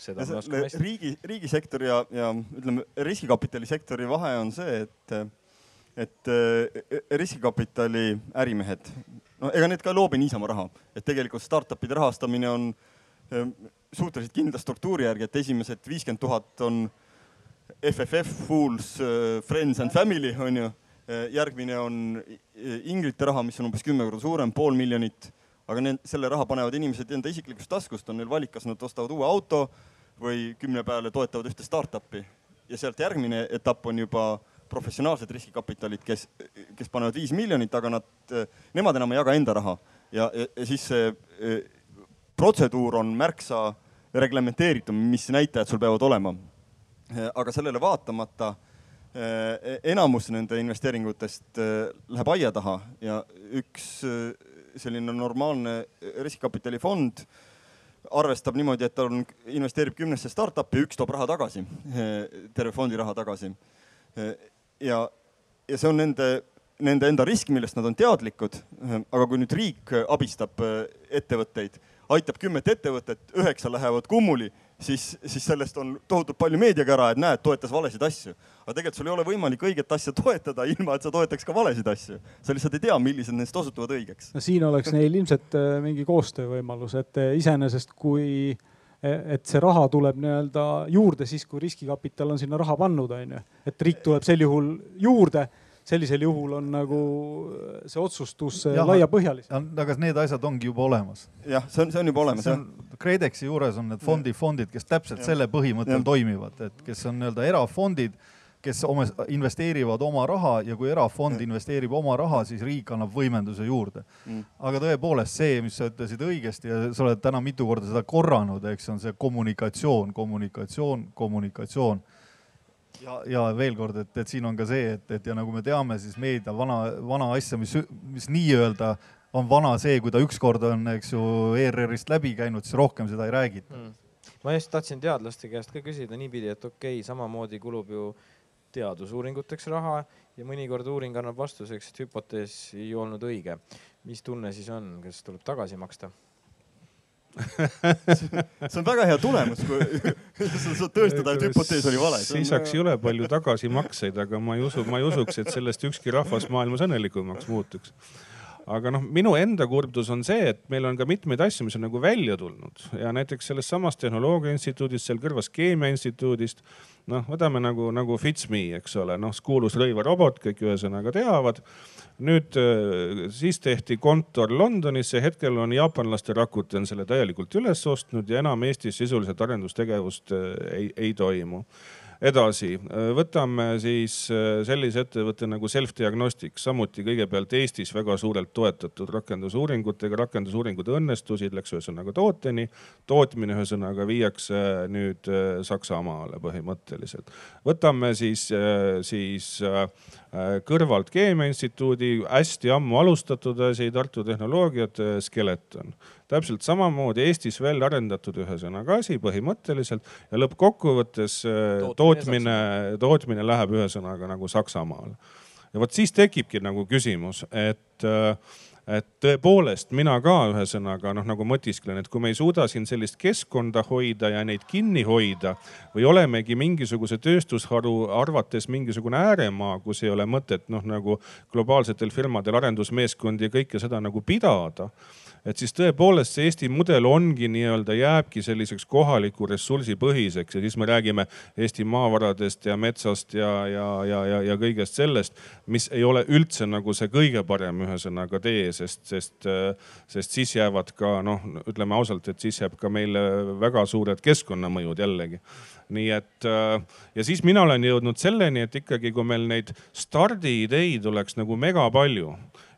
seda me oskame hästi. riigi, riigisektori ja, ja ütleme, riskikapitalisektori vahe on see, et et äh, riskikapitali ärimehed, no ega need ka ei loobi niisama raha, et tegelikult startup'ide rahastamine on äh, suhteliselt kindla struktuuri järgi, et esimesed viiskümmend tuhat on FFF, Fools, äh, Friends and Family on ju. järgmine on inglite raha, mis on umbes kümme korda suurem, pool miljonit. aga need, selle raha panevad inimesed enda isiklikust taskust, on neil valik, kas nad ostavad uue auto või kümne peale toetavad ühte startup'i. ja sealt järgmine etapp on juba professionaalsed riskikapitalid, kes, kes panevad viis miljonit, aga nad, nemad enam ei jaga enda raha ja, ja, ja siis see e, protseduur on märksa reglementeeritum, mis näitajad sul peavad olema. E, aga sellele vaatamata e, enamus nende investeeringutest läheb aia taha ja üks selline normaalne riskikapitalifond arvestab niimoodi, et ta on, investeerib kümnesse startup'i, üks toob raha tagasi, terve fondi raha tagasi ja, ja see on nende, nende enda risk, millest nad on teadlikud. aga kui nüüd riik abistab äh, ettevõtteid, aitab kümmet ettevõtet, üheksa lähevad kummuli, siis, siis sellest on tohutult palju meediakära, et näed, toetas valesid asju. aga tegelikult sul ei ole võimalik õiget asja toetada, ilma et sa toetaks ka valesid asju. sa lihtsalt ei tea, millised neist osutuvad õigeks. no siin oleks neil ilmselt äh, mingi koostöövõimalus, et äh, iseenesest kui et see raha tuleb nii-öelda juurde siis, kui riskikapital on sinna raha pannud, on ju. et riik tuleb sel juhul juurde, sellisel juhul on nagu see otsustus laiapõhjalisem. aga need asjad ongi juba olemas. jah, see on, see on juba olemas. KredExi juures on need fondi fondid, kes täpselt ja. selle põhimõttel ja. toimivad, et kes on nii-öelda erafondid kes oma, investeerivad oma raha ja kui erafond investeerib oma raha, siis riik annab võimenduse juurde. Mm.. aga tõepoolest see, mis sa ütlesid õigesti ja sa oled täna mitu korda seda korranud, eks on see kommunikatsioon, kommunikatsioon, kommunikatsioon. ja, ja veel kord, et, et siin on ka see, et, et ja nagu me teame, siis meedia vana, vana asja, mis, mis nii-öelda on vana see, kui ta ükskord on, eks ju, ERR-ist läbi käinud, siis rohkem seda ei räägita. Mm. Ma just tahtsin teadlaste käest ka küsida niipidi, et okei okay,, samamoodi kulub ju teadusuuringuteks raha ja mõnikord uuring annab vastuseks, et hüpotees ei olnud õige. mis tunne siis on, kas tuleb tagasi maksta? see on väga hea tulemus, kui sa saad tõestada, et hüpotees oli vale. lisaks ei ole palju tagasimakseid, aga ma ei usu, ma ei usuks, et sellest ükski rahvas maailmas õnnelikumaks muutuks aga noh, minu enda kurbus on see, et meil on ka mitmeid asju, mis on nagu välja tulnud ja näiteks sellest samast Tehnoloogia Instituudist, seal kõrvas Keemia Instituudist. noh, võtame nagu, nagu Fitsme, eks ole, noh kuulus rõivarobot, kõik ühesõnaga teavad. nüüd äh, siis tehti kontor Londonisse, hetkel on jaapanlaste Rakuten selle täielikult üles ostnud ja enam Eestis sisuliselt arendustegevust äh, ei, ei toimu edasi, võtame siis äh, sellise ettevõtte nagu Self-Diagnostics, samuti kõigepealt Eestis väga suurelt toetatud rakendusuuringutega, rakendusuuringud õnnestusid, läks ühesõnaga tooteni. tootmine ühesõnaga viiakse nüüd äh, Saksamaale põhimõtteliselt. võtame siis, äh, siis kõrvalt Keemia Instituudi hästi ammu alustatud asi, Tartu Tehnoloogiate Skeleton. täpselt samamoodi Eestis välja arendatud ühesõnaga asi põhimõtteliselt ja lõppkokkuvõttes tootmine, tootmine, tootmine läheb ühesõnaga nagu Saksamaale. ja vot siis tekibki nagu küsimus, et äh, et tõepoolest mina ka ühesõnaga noh, nagu mõtisklen, et kui me ei suuda siin sellist keskkonda hoida ja neid kinni hoida või olemegi mingisuguse tööstusharu arvates mingisugune ääremaa, kus ei ole mõtet noh, nagu globaalsetel firmadel arendusmeeskondi ja kõike seda nagu pidada et siis tõepoolest see Eesti mudel ongi nii-öelda jääbki selliseks kohaliku ressursi põhiseks ja siis me räägime Eesti maavaradest ja metsast ja, ja, ja, ja, ja kõigest sellest, mis ei ole üldse nagu see kõige parem ühesõnaga tee, sest, sest, sest siis jäävad ka noh, ütleme ausalt, et siis jääb ka meile väga suured keskkonnamõjud jällegi. Nii et ja siis mina olen jõudnud selleni, et ikkagi, kui meil neid stardiideid oleks nagu mega palju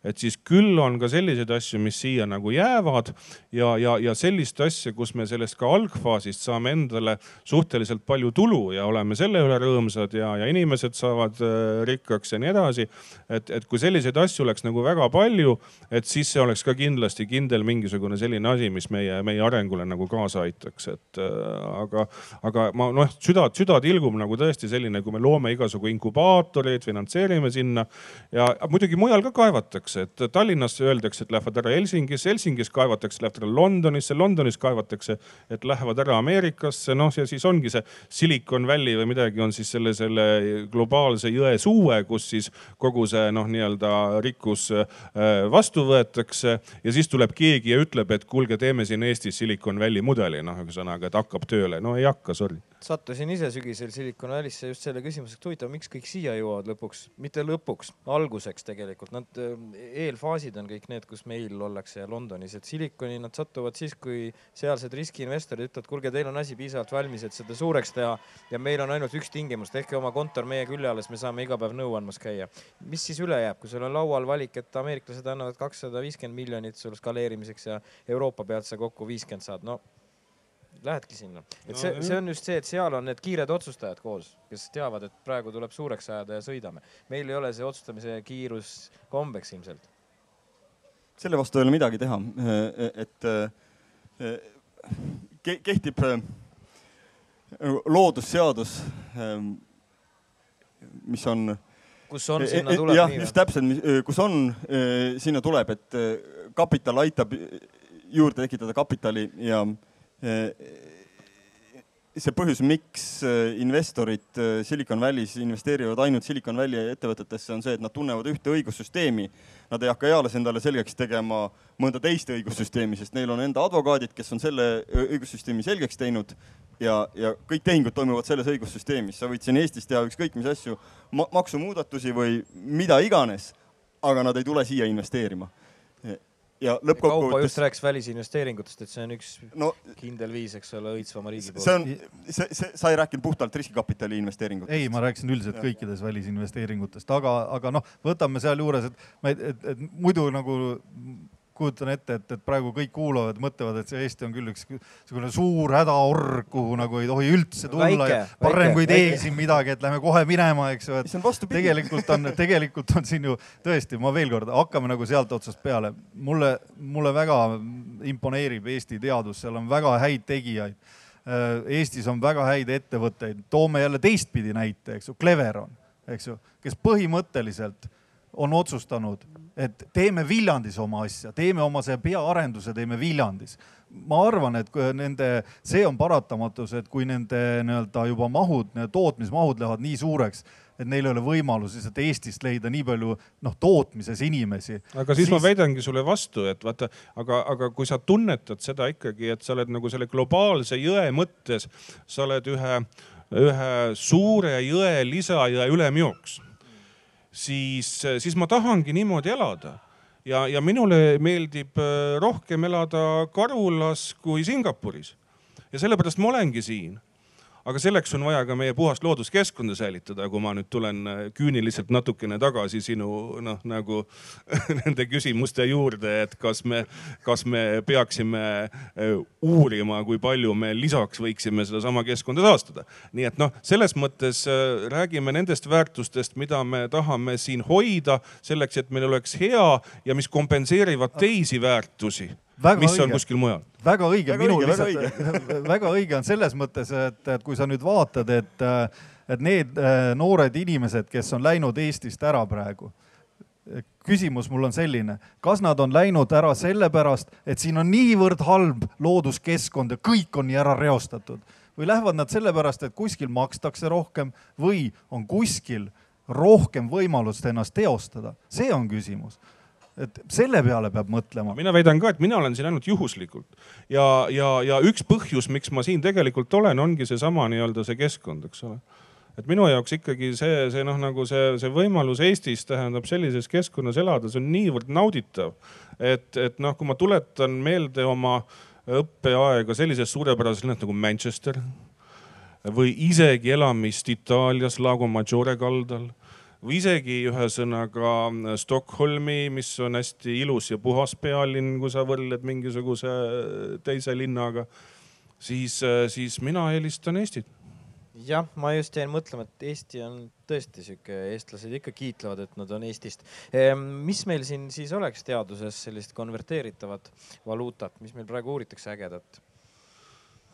et siis küll on ka selliseid asju, mis siia nagu jäävad ja, ja, ja sellist asja, kus me sellest ka algfaasist saame endale suhteliselt palju tulu ja oleme selle üle rõõmsad ja, ja inimesed saavad äh, rikkaks ja nii edasi. et, et kui selliseid asju oleks nagu väga palju, et siis see oleks ka kindlasti kindel mingisugune selline asi, mis meie, meie arengule nagu kaasa aitaks, et äh, aga, aga ma noh, süda, süda tilgub nagu tõesti selline, kui me loome igasugu inkubaatoreid, finantseerime sinna ja muidugi mujal ka kaevatakse kaevatakse, et Tallinnas öeldakse, et lähevad ära Helsingis, Helsingis kaevatakse, lähevad ära Londonisse, Londonis kaevatakse, et lähevad ära Ameerikasse, noh ja siis ongi see Silicon Valley või midagi on siis selle, selle globaalse jõe suue, kus siis kogu see noh, nii-öelda rikkus äh, vastu võetakse ja siis tuleb keegi ja ütleb, et kuulge, teeme siin Eestis Silicon Valley mudeli, noh ühesõnaga, et hakkab tööle. no ei hakka, sorry sattusin ise sügisel Silicon Valley'sse just selle küsimusega, et huvitav, miks kõik siia jõuavad lõpuks, mitte lõpuks, alguseks tegelikult. Nad, äh, eelfaasid on kõik need, kus meil ollakse ja Londonis, et Siliconi nad satuvad siis, kui sealsed riskiinvestorid ütlevad, kuulge, teil on asi piisavalt valmis, et seda suureks teha ja meil on ainult üks tingimus, tehke oma kontor meie külje all, siis me saame iga päev nõu andmas käia. mis siis üle jääb, kui sul on laual valik, et ameeriklased annavad kakssada viiskümmend miljonit sul skaleerimiseks ja Euroopa pealt sa kokku viiskümmend saad, no lähedki sinna. et see, see on just see, et seal on need kiired otsustajad koos, kes teavad, et praegu tuleb suureks ajada ja sõidame. meil ei ole see otsustamise kiirus kombeks ilmselt. selle vastu ei ole midagi teha, et kehtib loodusseadus, mis on kus on, sinna tuleb. jah, just täpselt, kus on, sinna tuleb, et kapital aitab juurde tekitada kapitali ja see põhjus, miks äh, investorid äh, Silicon Valley's investeerivad ainult Silicon Valley ettevõtetesse, on see, et nad tunnevad ühte õigussüsteemi. Nad ei hakka eales endale selgeks tegema mõnda teist õigussüsteemi, sest neil on enda advokaadid, kes on selle õigussüsteemi selgeks teinud ja, ja kõik tehingud toimuvad selles õigussüsteemis. sa võid siin Eestis teha ükskõik mis asju, maksumuudatusi või mida iganes, aga nad ei tule siia investeerima ja lõppkokkuvõttes. Kaupo just rääkis välisinvesteeringutest, et see on üks no, kindel viis, eks ole, õitsvama riigi poolt. see on, see, see, sa ei rääkinud puhtalt riskikapitali investeeringutest? ei, ma rääkisin üldiselt kõikides välisinvesteeringutest, aga, aga noh, võtame sealjuures, et, et, et, et muidu nagu kujutan ette, et, et praegu kõik kuulavad, mõtlevad, et see Eesti on küll üks niisugune suur hädaorg, kuhu nagu ei tohi üldse tulla väike, ja parem kui ei tee siin midagi, et lähme kohe minema, eks ju, et tegelikult on, tegelikult on siin ju tõesti, ma veel kord, hakkame nagu sealt otsast peale. mulle, mulle väga imponeerib Eesti teadus, seal on väga häid tegijaid. Äh, Eestis on väga häid ettevõtteid, toome jälle teistpidi näite, eks ju, Cleveron, eks ju, kes põhimõtteliselt on otsustanud et teeme Viljandis oma asja, teeme oma see peaarenduse, teeme Viljandis. ma arvan, et nende, see on paratamatus, et kui nende nii-öelda juba mahud, tootmismahud lähevad nii suureks, et neil ei ole võimalus lihtsalt Eestist leida nii palju noh, tootmises inimesi. aga siis, siis ma väidangi sulle vastu, et vaata, aga, aga kui sa tunnetad seda ikkagi, et sa oled nagu selle globaalse jõe mõttes, sa oled ühe, ühe suure jõe lisajõe ülemjooks siis, siis ma tahangi niimoodi elada. ja, ja minule meeldib äh, rohkem elada Karulas kui Singapuris. ja sellepärast ma olengi siin aga selleks on vaja ka meie puhast looduskeskkonda säilitada, kui ma nüüd tulen äh, küüniliselt natukene tagasi sinu noh, nagu nende küsimuste juurde, et kas me, kas me peaksime äh, uurima, kui palju me lisaks võiksime sedasama keskkonda taastada. nii et noh, selles mõttes äh, räägime nendest väärtustest, mida me tahame siin hoida selleks, et meil oleks hea ja mis kompenseerivad teisi väärtusi Väga mis õige. on kuskil mujal. väga õige, minul lihtsalt väga õige on selles mõttes, et, et kui sa nüüd vaatad, et, et need äh, noored inimesed, kes on läinud Eestist ära praegu küsimus mul on selline, kas nad on läinud ära sellepärast, et siin on niivõrd halb looduskeskkond ja kõik on nii ära reostatud? Või lähevad nad sellepärast, et kuskil makstakse rohkem või on kuskil rohkem võimalust ennast teostada, see on küsimus et selle peale peab mõtlema. mina väidan ka, et mina olen siin ainult juhuslikult ja, ja, ja üks põhjus, miks ma siin tegelikult olen, ongi seesama nii-öelda see keskkond, eks ole et minu jaoks ikkagi see, see noh, nagu see, see võimalus Eestis tähendab sellises keskkonnas elada, see on niivõrd nauditav. et, et noh, kui ma tuletan meelde oma õppeaega sellises suurepärases linnas nagu Manchester või isegi elamist Itaalias Lago Maggiore kaldal või isegi ühesõnaga Stockholmi, mis on hästi ilus ja puhas pealinn, kui sa võrdled mingisuguse teise linnaga, siis, siis mina eelistan Eestit jah, ma just jäin mõtlema, et Eesti on tõesti sihuke, eestlased ikka kiitlevad, et nad on Eestist. Ehm, mis meil siin siis oleks teaduses sellist konverteeritavat valuutat, mis meil praegu uuritakse ägedat?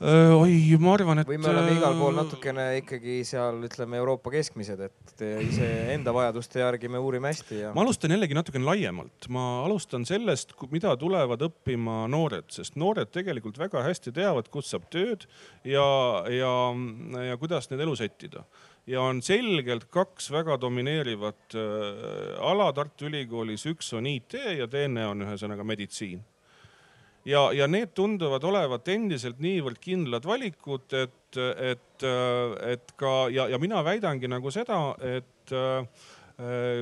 Oi, ma arvan, et. või me oleme igal pool natukene ikkagi seal ütleme Euroopa keskmised, et iseenda vajaduste järgi me uurime hästi ja. ma alustan jällegi natukene laiemalt, ma alustan sellest, mida tulevad õppima noored, sest noored tegelikult väga hästi teavad, kust saab tööd ja, ja, ja kuidas need elu sättida ja on selgelt kaks väga domineerivat äh, ala Tartu Ülikoolis, üks on IT ja teine on ühesõnaga meditsiin ja, ja need tunduvad olevat endiselt niivõrd kindlad valikud, et, et, et ka ja, ja mina väidangi nagu seda, et äh,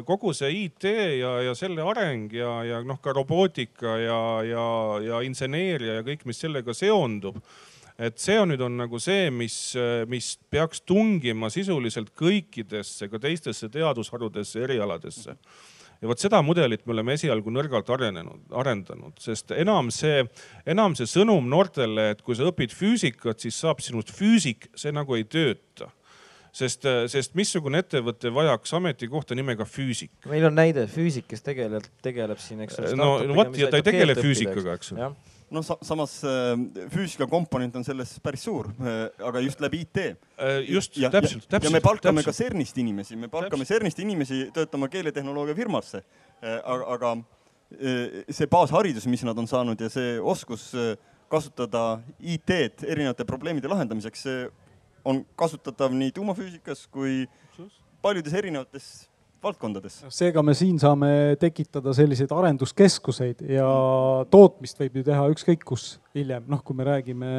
kogu see IT ja, ja selle areng ja, ja noh, ka robootika ja, ja, ja inseneeria ja kõik, mis sellega seondub et see on nüüd on nagu see, mis, mis peaks tungima sisuliselt kõikidesse ka teistesse teadusharudesse, erialadesse ja vot seda mudelit me oleme esialgu nõrgalt arenenud, arendanud, sest enam see, enam see sõnum noortele, et kui sa õpid füüsikat, siis saab sinust füüsik, see nagu ei tööta sest, sest missugune ettevõte vajaks ametikohta nimega füüsik? meil on näide füüsik, kes tegeleb, tegeleb siin, eks ole. no, no vot ja ta ei tegele füüsikaga, eks ole noh, samas äh, füüsika komponent on selles päris suur, äh, aga just läbi IT. Äh, just, täpselt, täpselt. ja me palkame täpselt. ka CERN-ist inimesi, me palkame CERN-ist inimesi töötama keeletehnoloogia firmasse. aga, aga see baasharidus, mis nad on saanud ja see oskus kasutada IT-d erinevate probleemide lahendamiseks, see on kasutatav nii tuumafüüsikas kui paljudes erinevates valdkondades. seega me siin saame tekitada selliseid arenduskeskuseid ja tootmist võib ju teha ükskõik kus hiljem, noh, kui me räägime,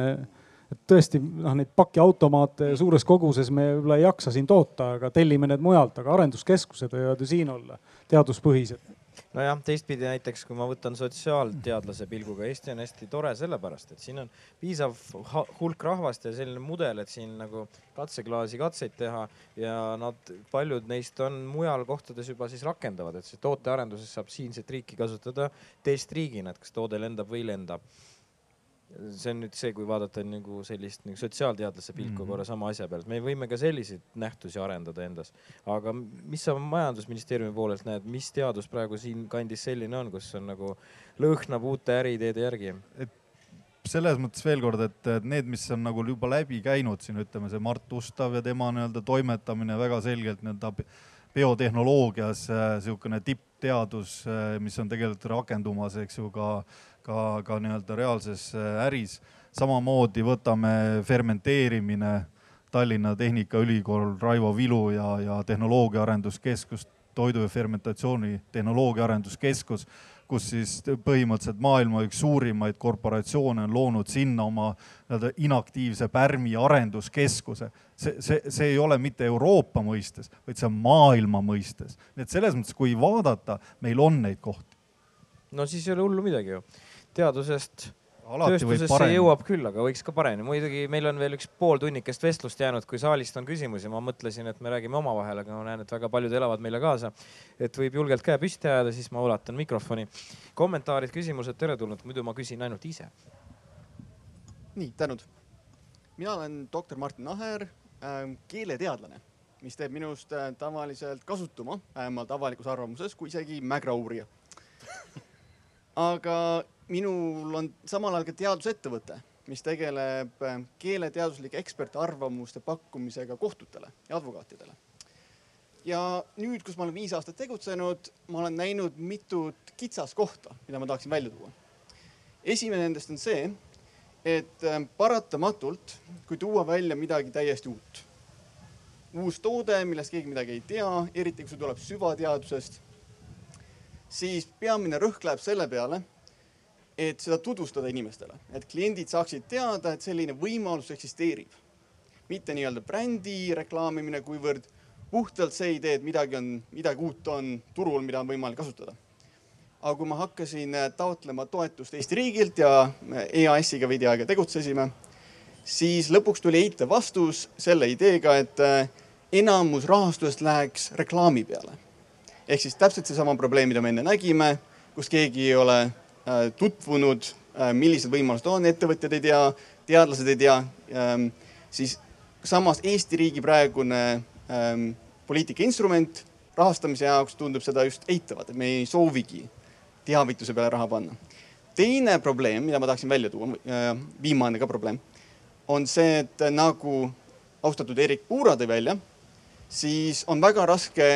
et tõesti noh, neid pakiautomaate suures koguses me võib-olla ei jaksa siin toota, aga tellime need mujalt, aga arenduskeskused võivad ju siin olla, teaduspõhised nojah, teistpidi näiteks, kui ma võtan sotsiaalteadlase pilguga, Eesti on hästi tore sellepärast, et siin on piisav hulk rahvast ja selline mudel, et siin nagu katseklaasi katseid teha ja nad, paljud neist on mujal kohtades juba siis rakendavad, et see tootearenduses saab siinset riiki kasutada testriigina, et kas toode lendab või ei lenda see on nüüd see, kui vaadata nagu sellist nagu sotsiaalteadlase pilku mm -hmm. korra sama asja pealt, me võime ka selliseid nähtusi arendada endas. aga mis sa majandusministeeriumi poolelt näed, mis teadus praegu siinkandis selline on, kus on nagu lõhnab uute äriideede järgi? selles mõttes veel kord, et need, mis on nagu juba läbi käinud siin, ütleme see Mart Ustav ja tema nii-öelda toimetamine väga selgelt nii-öelda biotehnoloogias niisugune tippteadus, mis on tegelikult rakendumas, eks ju, ka ka, ka nii-öelda reaalses äh, äris. samamoodi võtame fermenteerimine, Tallinna Tehnikaülikool, Raivo Vilu ja, ja Tehnoloogia Arenduskeskus, toidu ja fermentatsiooni tehnoloogia arenduskeskus, kus siis põhimõtteliselt maailma üks suurimaid korporatsioone on loonud sinna oma nii-öelda inaktiivse pärmi arenduskeskuse. see, see, see ei ole mitte Euroopa mõistes, vaid see on maailma mõistes. nii et selles mõttes, kui vaadata, meil on neid kohti. no siis ei ole hullu midagi ju teadusest tööstusesse jõuab küll, aga võiks ka paremini. muidugi meil on veel üks pool tunnikest vestlust jäänud, kui saalist on küsimusi. ma mõtlesin, et me räägime omavahel, aga ma näen, et väga paljud elavad meile kaasa. et võib julgelt käe püsti ajada, siis ma ulatan mikrofoni. kommentaarid, küsimused teretulnud, muidu ma küsin ainult ise. nii, tänud. mina olen doktor Martin Aher äh,, keeleteadlane, mis teeb minust äh, tavaliselt kasutuma, vähemalt avalikus arvamuses, kui isegi mägrauurija aga minul on samal ajal ka teadusettevõte, mis tegeleb äh, keeleteaduslike ekspertarvamuste pakkumisega kohtutele ja advokaatidele. ja nüüd, kus ma olen viis aastat tegutsenud, ma olen näinud mitut kitsaskohta, mida ma tahaksin välja tuua. esimene nendest on see, et äh, paratamatult, kui tuua välja midagi täiesti uut, uus toode, millest keegi midagi ei tea, eriti kui see tuleb süvateadusest, siis peamine rõhk läheb selle peale et seda tutvustada inimestele, et kliendid saaksid teada, et selline võimalus eksisteerib. mitte nii-öelda brändi reklaamimine, kuivõrd puhtalt see idee, et midagi on, midagi uut on turul, mida on võimalik kasutada. aga kui ma hakkasin äh, taotlema toetust Eesti riigilt ja äh, EAS-iga veidi aega tegutsesime, siis lõpuks tuli eitav vastus selle ideega, et äh, enamus rahastusest läheks reklaami peale. ehk siis täpselt seesama probleem, mida me enne nägime, kus keegi ei ole tutvunud, äh, millised võimalused on, ettevõtjad ei tea, teadlased ei tea, ähm, siis samas Eesti riigi praegune ähm, poliitika instrument rahastamise jaoks tundub seda just eitavat, et me ei soovigi teavituse peale raha panna. teine probleem, mida ma tahaksin välja tuua, äh, viimane ka probleem, on see, et nagu austatud Erik Puura tõi välja, siis on väga raske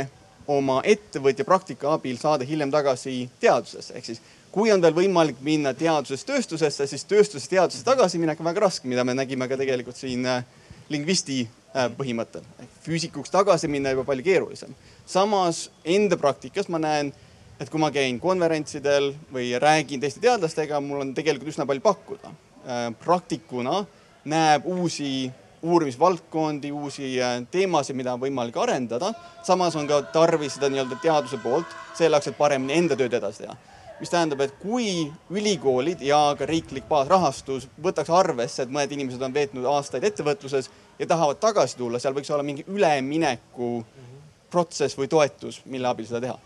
oma ettevõtja praktika abil saada hiljem tagasi teadusesse, ehk siis kui on veel võimalik minna teadusest tööstusesse, siis tööstusest teadusesse tagasiminek on väga raske, mida me nägime ka tegelikult siin äh, lingvisti äh, põhimõttel. füüsikuks tagasi minna juba palju keerulisem. samas enda praktikas ma näen, et kui ma käin konverentsidel või räägin teiste teadlastega, mul on tegelikult üsna palju pakkuda. Äh, praktikuna näeb uusi uurimisvaldkondi, uusi teemasid, mida on võimalik arendada. samas on ka tarvis seda nii-öelda teaduse poolt selle jaoks, et paremini enda tööd edasi teha mis tähendab, et kui ülikoolid ja ka riiklik baasrahastus võtaks arvesse, et mõned inimesed on veetnud aastaid ettevõtluses ja tahavad tagasi tulla, seal võiks olla mingi ülemineku protsess või toetus, mille abil seda teha.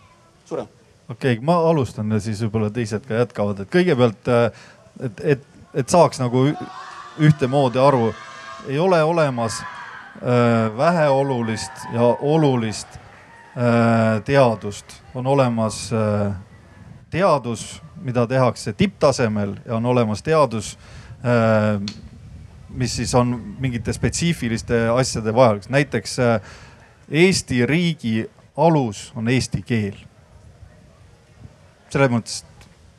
suur tänu. okei okay,, ma alustan ja siis võib-olla teised ka jätkavad, et kõigepealt, äh, et, et, et saaks nagu ühtemoodi aru, ei ole olemas äh, väheolulist ja olulist äh, teadust, on olemas äh, teadus, mida tehakse tipptasemel ja on olemas teadus, äh, mis siis on mingite spetsiifiliste asjade vajalikkus. näiteks äh, Eesti riigi alus on eesti keel. selles mõttes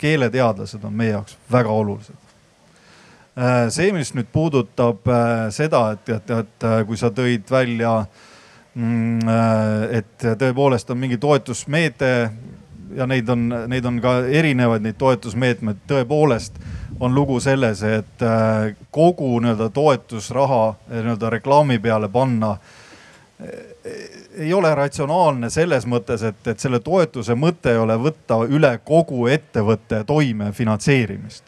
keeleteadlased on meie jaoks väga olulised. Äh, see, mis nüüd puudutab seda, et, et, et kui sa tõid välja, mm, et tõepoolest on mingi toetusmeede ja neid on, neid on ka erinevaid, neid toetusmeetmeid. tõepoolest on lugu selles, et äh, kogu nii-öelda toetusraha nii-öelda reklaami peale panna äh, ei ole ratsionaalne selles mõttes, et, et selle toetuse mõte ei ole võtta üle kogu ettevõtte toime finantseerimist.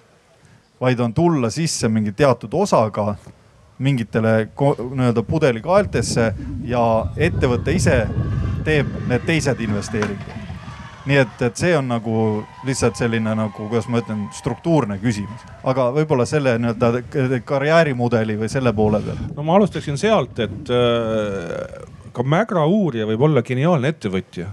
vaid on tulla sisse mingi teatud osaga mingitele nii-öelda pudelikaeltesse ja ettevõte ise teeb need teised investeeringud nii et, et see on nagu lihtsalt selline nagu, kuidas ma ütlen, struktuurne küsimus, aga võib-olla selle nii-öelda karjäärimudeli või selle poole peal. no ma alustaksin sealt, et äh, ka Mägra uurija võib olla geniaalne ettevõtja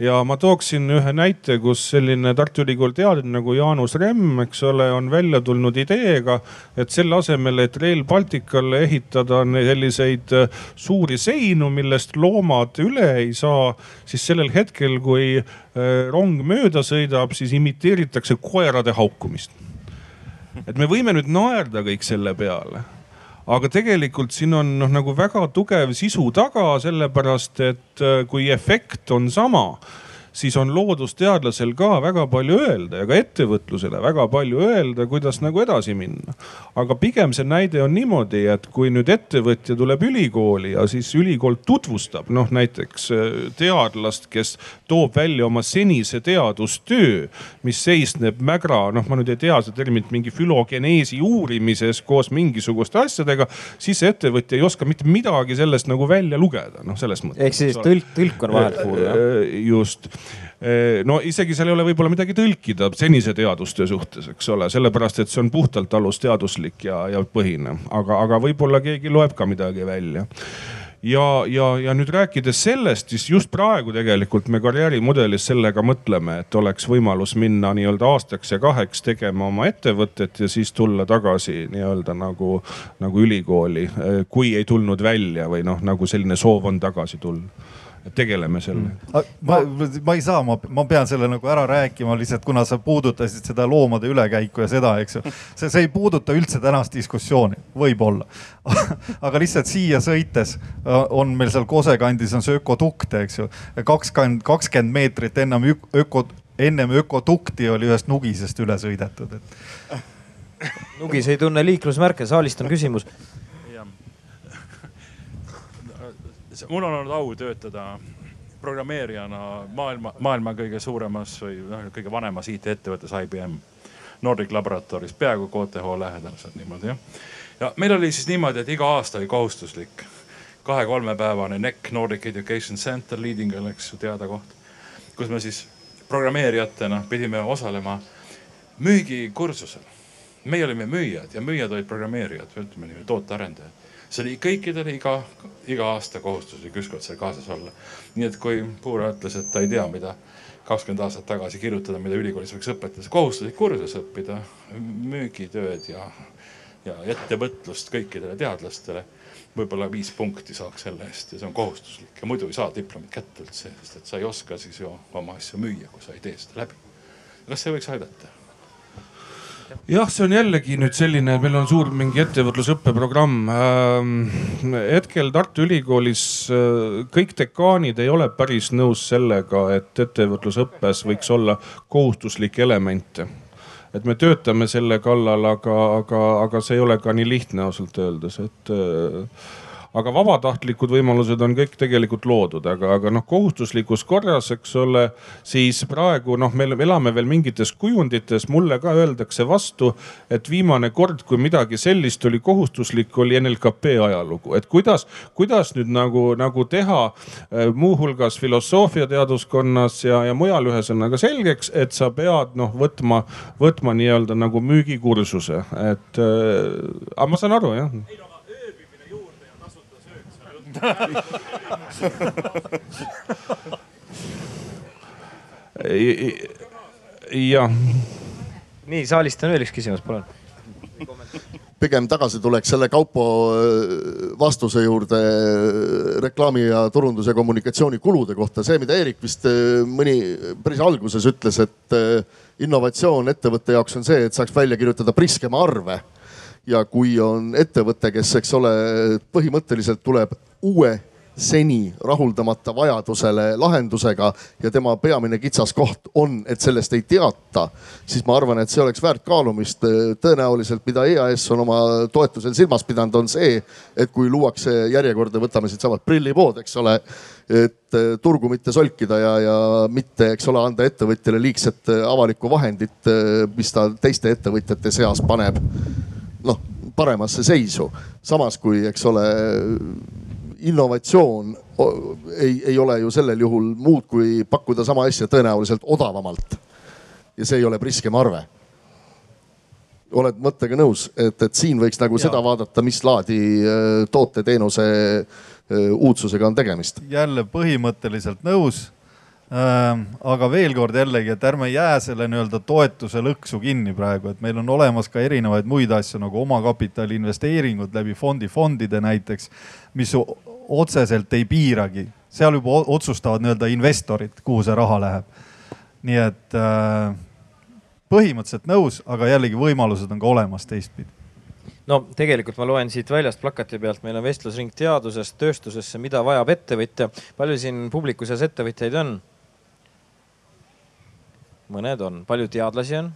ja ma tooksin ühe näite, kus selline Tartu Ülikooli teadlane nagu Jaanus Remm, eks ole, on välja tulnud ideega, et selle asemel, et Rail Balticule ehitada selliseid äh, suuri seinu, millest loomad üle ei saa, siis sellel hetkel, kui äh, rong mööda sõidab, siis imiteeritakse koerade haukumist. et me võime nüüd naerda kõik selle peale aga tegelikult siin on noh, nagu väga tugev sisu taga, sellepärast et äh, kui efekt on sama, siis on loodusteadlasel ka väga palju öelda ja ka ettevõtlusele väga palju öelda, kuidas nagu edasi minna. aga pigem see näide on niimoodi, et kui nüüd ettevõtja tuleb ülikooli ja siis ülikool tutvustab noh näiteks äh, teadlast, kes toob välja oma senise teadustöö, mis seisneb mägra, noh ma nüüd ei tea seda terminit, mingi fülogeneesi uurimises koos mingisuguste asjadega, siis see ettevõtja ei oska mitte midagi sellest nagu välja lugeda, noh selles mõttes. ehk siis tõlk, tõlk on vahelt puudu jah? Äh, just äh, no isegi seal ei ole võib-olla midagi tõlkida senise teadustöö suhtes, eks ole, sellepärast et see on puhtalt alusteaduslik ja, ja põhine, aga, aga võib-olla keegi loeb ka midagi välja. Ja, ja, ja nüüd rääkides sellest, siis just praegu tegelikult me karjäärimudelis sellega mõtleme, et oleks võimalus minna nii-öelda aastaks ja kaheks tegema oma ettevõtet ja siis tulla tagasi nii-öelda nagu, nagu ülikooli, kui ei tulnud välja või noh, nagu selline soov on tagasi tulla tegeleme sellega. Mm. ma, ma ei saa, ma, ma pean selle nagu ära rääkima lihtsalt, kuna sa puudutasid seda loomade ülekäiku ja seda, eks ju. see, see ei puuduta üldse tänast diskussiooni, võib-olla aga lihtsalt siia sõites äh, on meil seal Kose kandis on see ökodukte, eks ju. kakskümmend, kakskümmend meetrit ennem öko, ennem ökodukti oli ühest nugisest üle sõidetud, et. nugis ei tunne liiklusmärke, saalist on küsimus mul on olnud au töötada programmeerijana maailma, maailma kõige suuremas või noh, kõige vanemas IT-ettevõttes IBM. Nordic Laboratories, peaaegu KTH lähedal, niimoodi jah. ja meil oli siis niimoodi, et iga aasta oli kohustuslik kahe-kolmepäevane NEC Nordic Education Center Leadingul, eks ju, teada koht. kus me siis programmeerijatena pidime osalema müügikursusel. meie olime müüjad ja müüjad olid programmeerijad, ütleme niimoodi, tootearendajad see oli kõikidele iga, iga aasta kohustuslik ükskord seal kaasas olla. nii et kui Puura ütles, et ta ei tea, mida kakskümmend aastat tagasi kirjutada, mida ülikoolis võiks õpetada, kohustuslik kursus õppida müügitööd ja, ja ettevõtlust kõikidele teadlastele. võib-olla viis punkti saaks selle eest ja see on kohustuslik ja muidu ei saa diplomit kätte üldse, sest et sa ei oska siis ju oma asju müüa, kui sa ei tee seda läbi. kas see võiks aidata? Jah, see on jällegi nüüd selline, meil on suur mingi ettevõtlusõppeprogramm ähm,. hetkel Tartu Ülikoolis äh, kõik dekaanid ei ole päris nõus sellega, et ettevõtlusõppes võiks olla kohustuslikke elemente et me töötame selle kallal, aga, aga, aga see ei ole ka nii lihtne ausalt öeldes, et äh, aga vabatahtlikud võimalused on kõik tegelikult loodud, aga, aga noh, kohustuslikus korras, eks ole, siis praegu noh, me elame veel mingites kujundites, mulle ka öeldakse vastu, et viimane kord, kui midagi sellist oli kohustuslik, oli NLKP ajalugu, et kuidas, kuidas nüüd nagu, nagu teha äh, muuhulgas filosoofiateaduskonnas ja, ja mujal ühesõnaga selgeks, et sa pead noh võtma, võtma nii-öelda nagu müügikursuse, et äh, aga ma saan aru jah jah. nii, saalist on veel üks küsimus, palun pigem tagasi tuleks selle Kaupo äh, vastuse juurde äh, reklaami ja turundus ja kommunikatsioonikulude kohta. see, mida Eerik vist äh, mõni päris alguses ütles, et innovatsioon ettevõtte jaoks on see, et saaks välja kirjutada priskema arve ja kui on ettevõte, kes, eks ole, põhimõtteliselt tuleb uue seni rahuldamata vajadusele lahendusega ja tema peamine kitsaskoht on, et sellest ei teata, siis ma arvan, et see oleks väärt kaalumist. tõenäoliselt, mida EAS on oma toetusel silmas pidanud, on see, et kui luuakse järjekorda, võtame siitsamalt prillipood, eks ole, et turgu mitte solkida ja, ja mitte, eks ole, anda ettevõtjale liigset avalikku vahendit, mis ta teiste ettevõtjate seas paneb paremasse seisu. samas kui, eks ole innovatsioon ei, ei ole ju sellel juhul muud kui pakkuda sama asja tõenäoliselt odavamalt. ja see ei ole priskem arve. oled mõttega nõus, et, et siin võiks nagu ja. seda vaadata, mis laadi äh, toote-teenuse äh, uudsusega on tegemist? jälle põhimõtteliselt nõus aga veel kord jällegi, et ärme jää selle nii-öelda toetuse lõksu kinni praegu, et meil on olemas ka erinevaid muid asju nagu omakapitali investeeringud läbi fondi, fondide näiteks, mis otseselt ei piiragi, seal juba otsustavad nii-öelda investorid, kuhu see raha läheb. nii et äh, põhimõtteliselt nõus, aga jällegi võimalused on ka olemas teistpidi no tegelikult ma loen siit väljast plakati pealt, meil on vestlusring teadusest tööstusesse, mida vajab ettevõtja. palju siin publiku seas ettevõtjaid on? Mõned on, palju teadlasi on?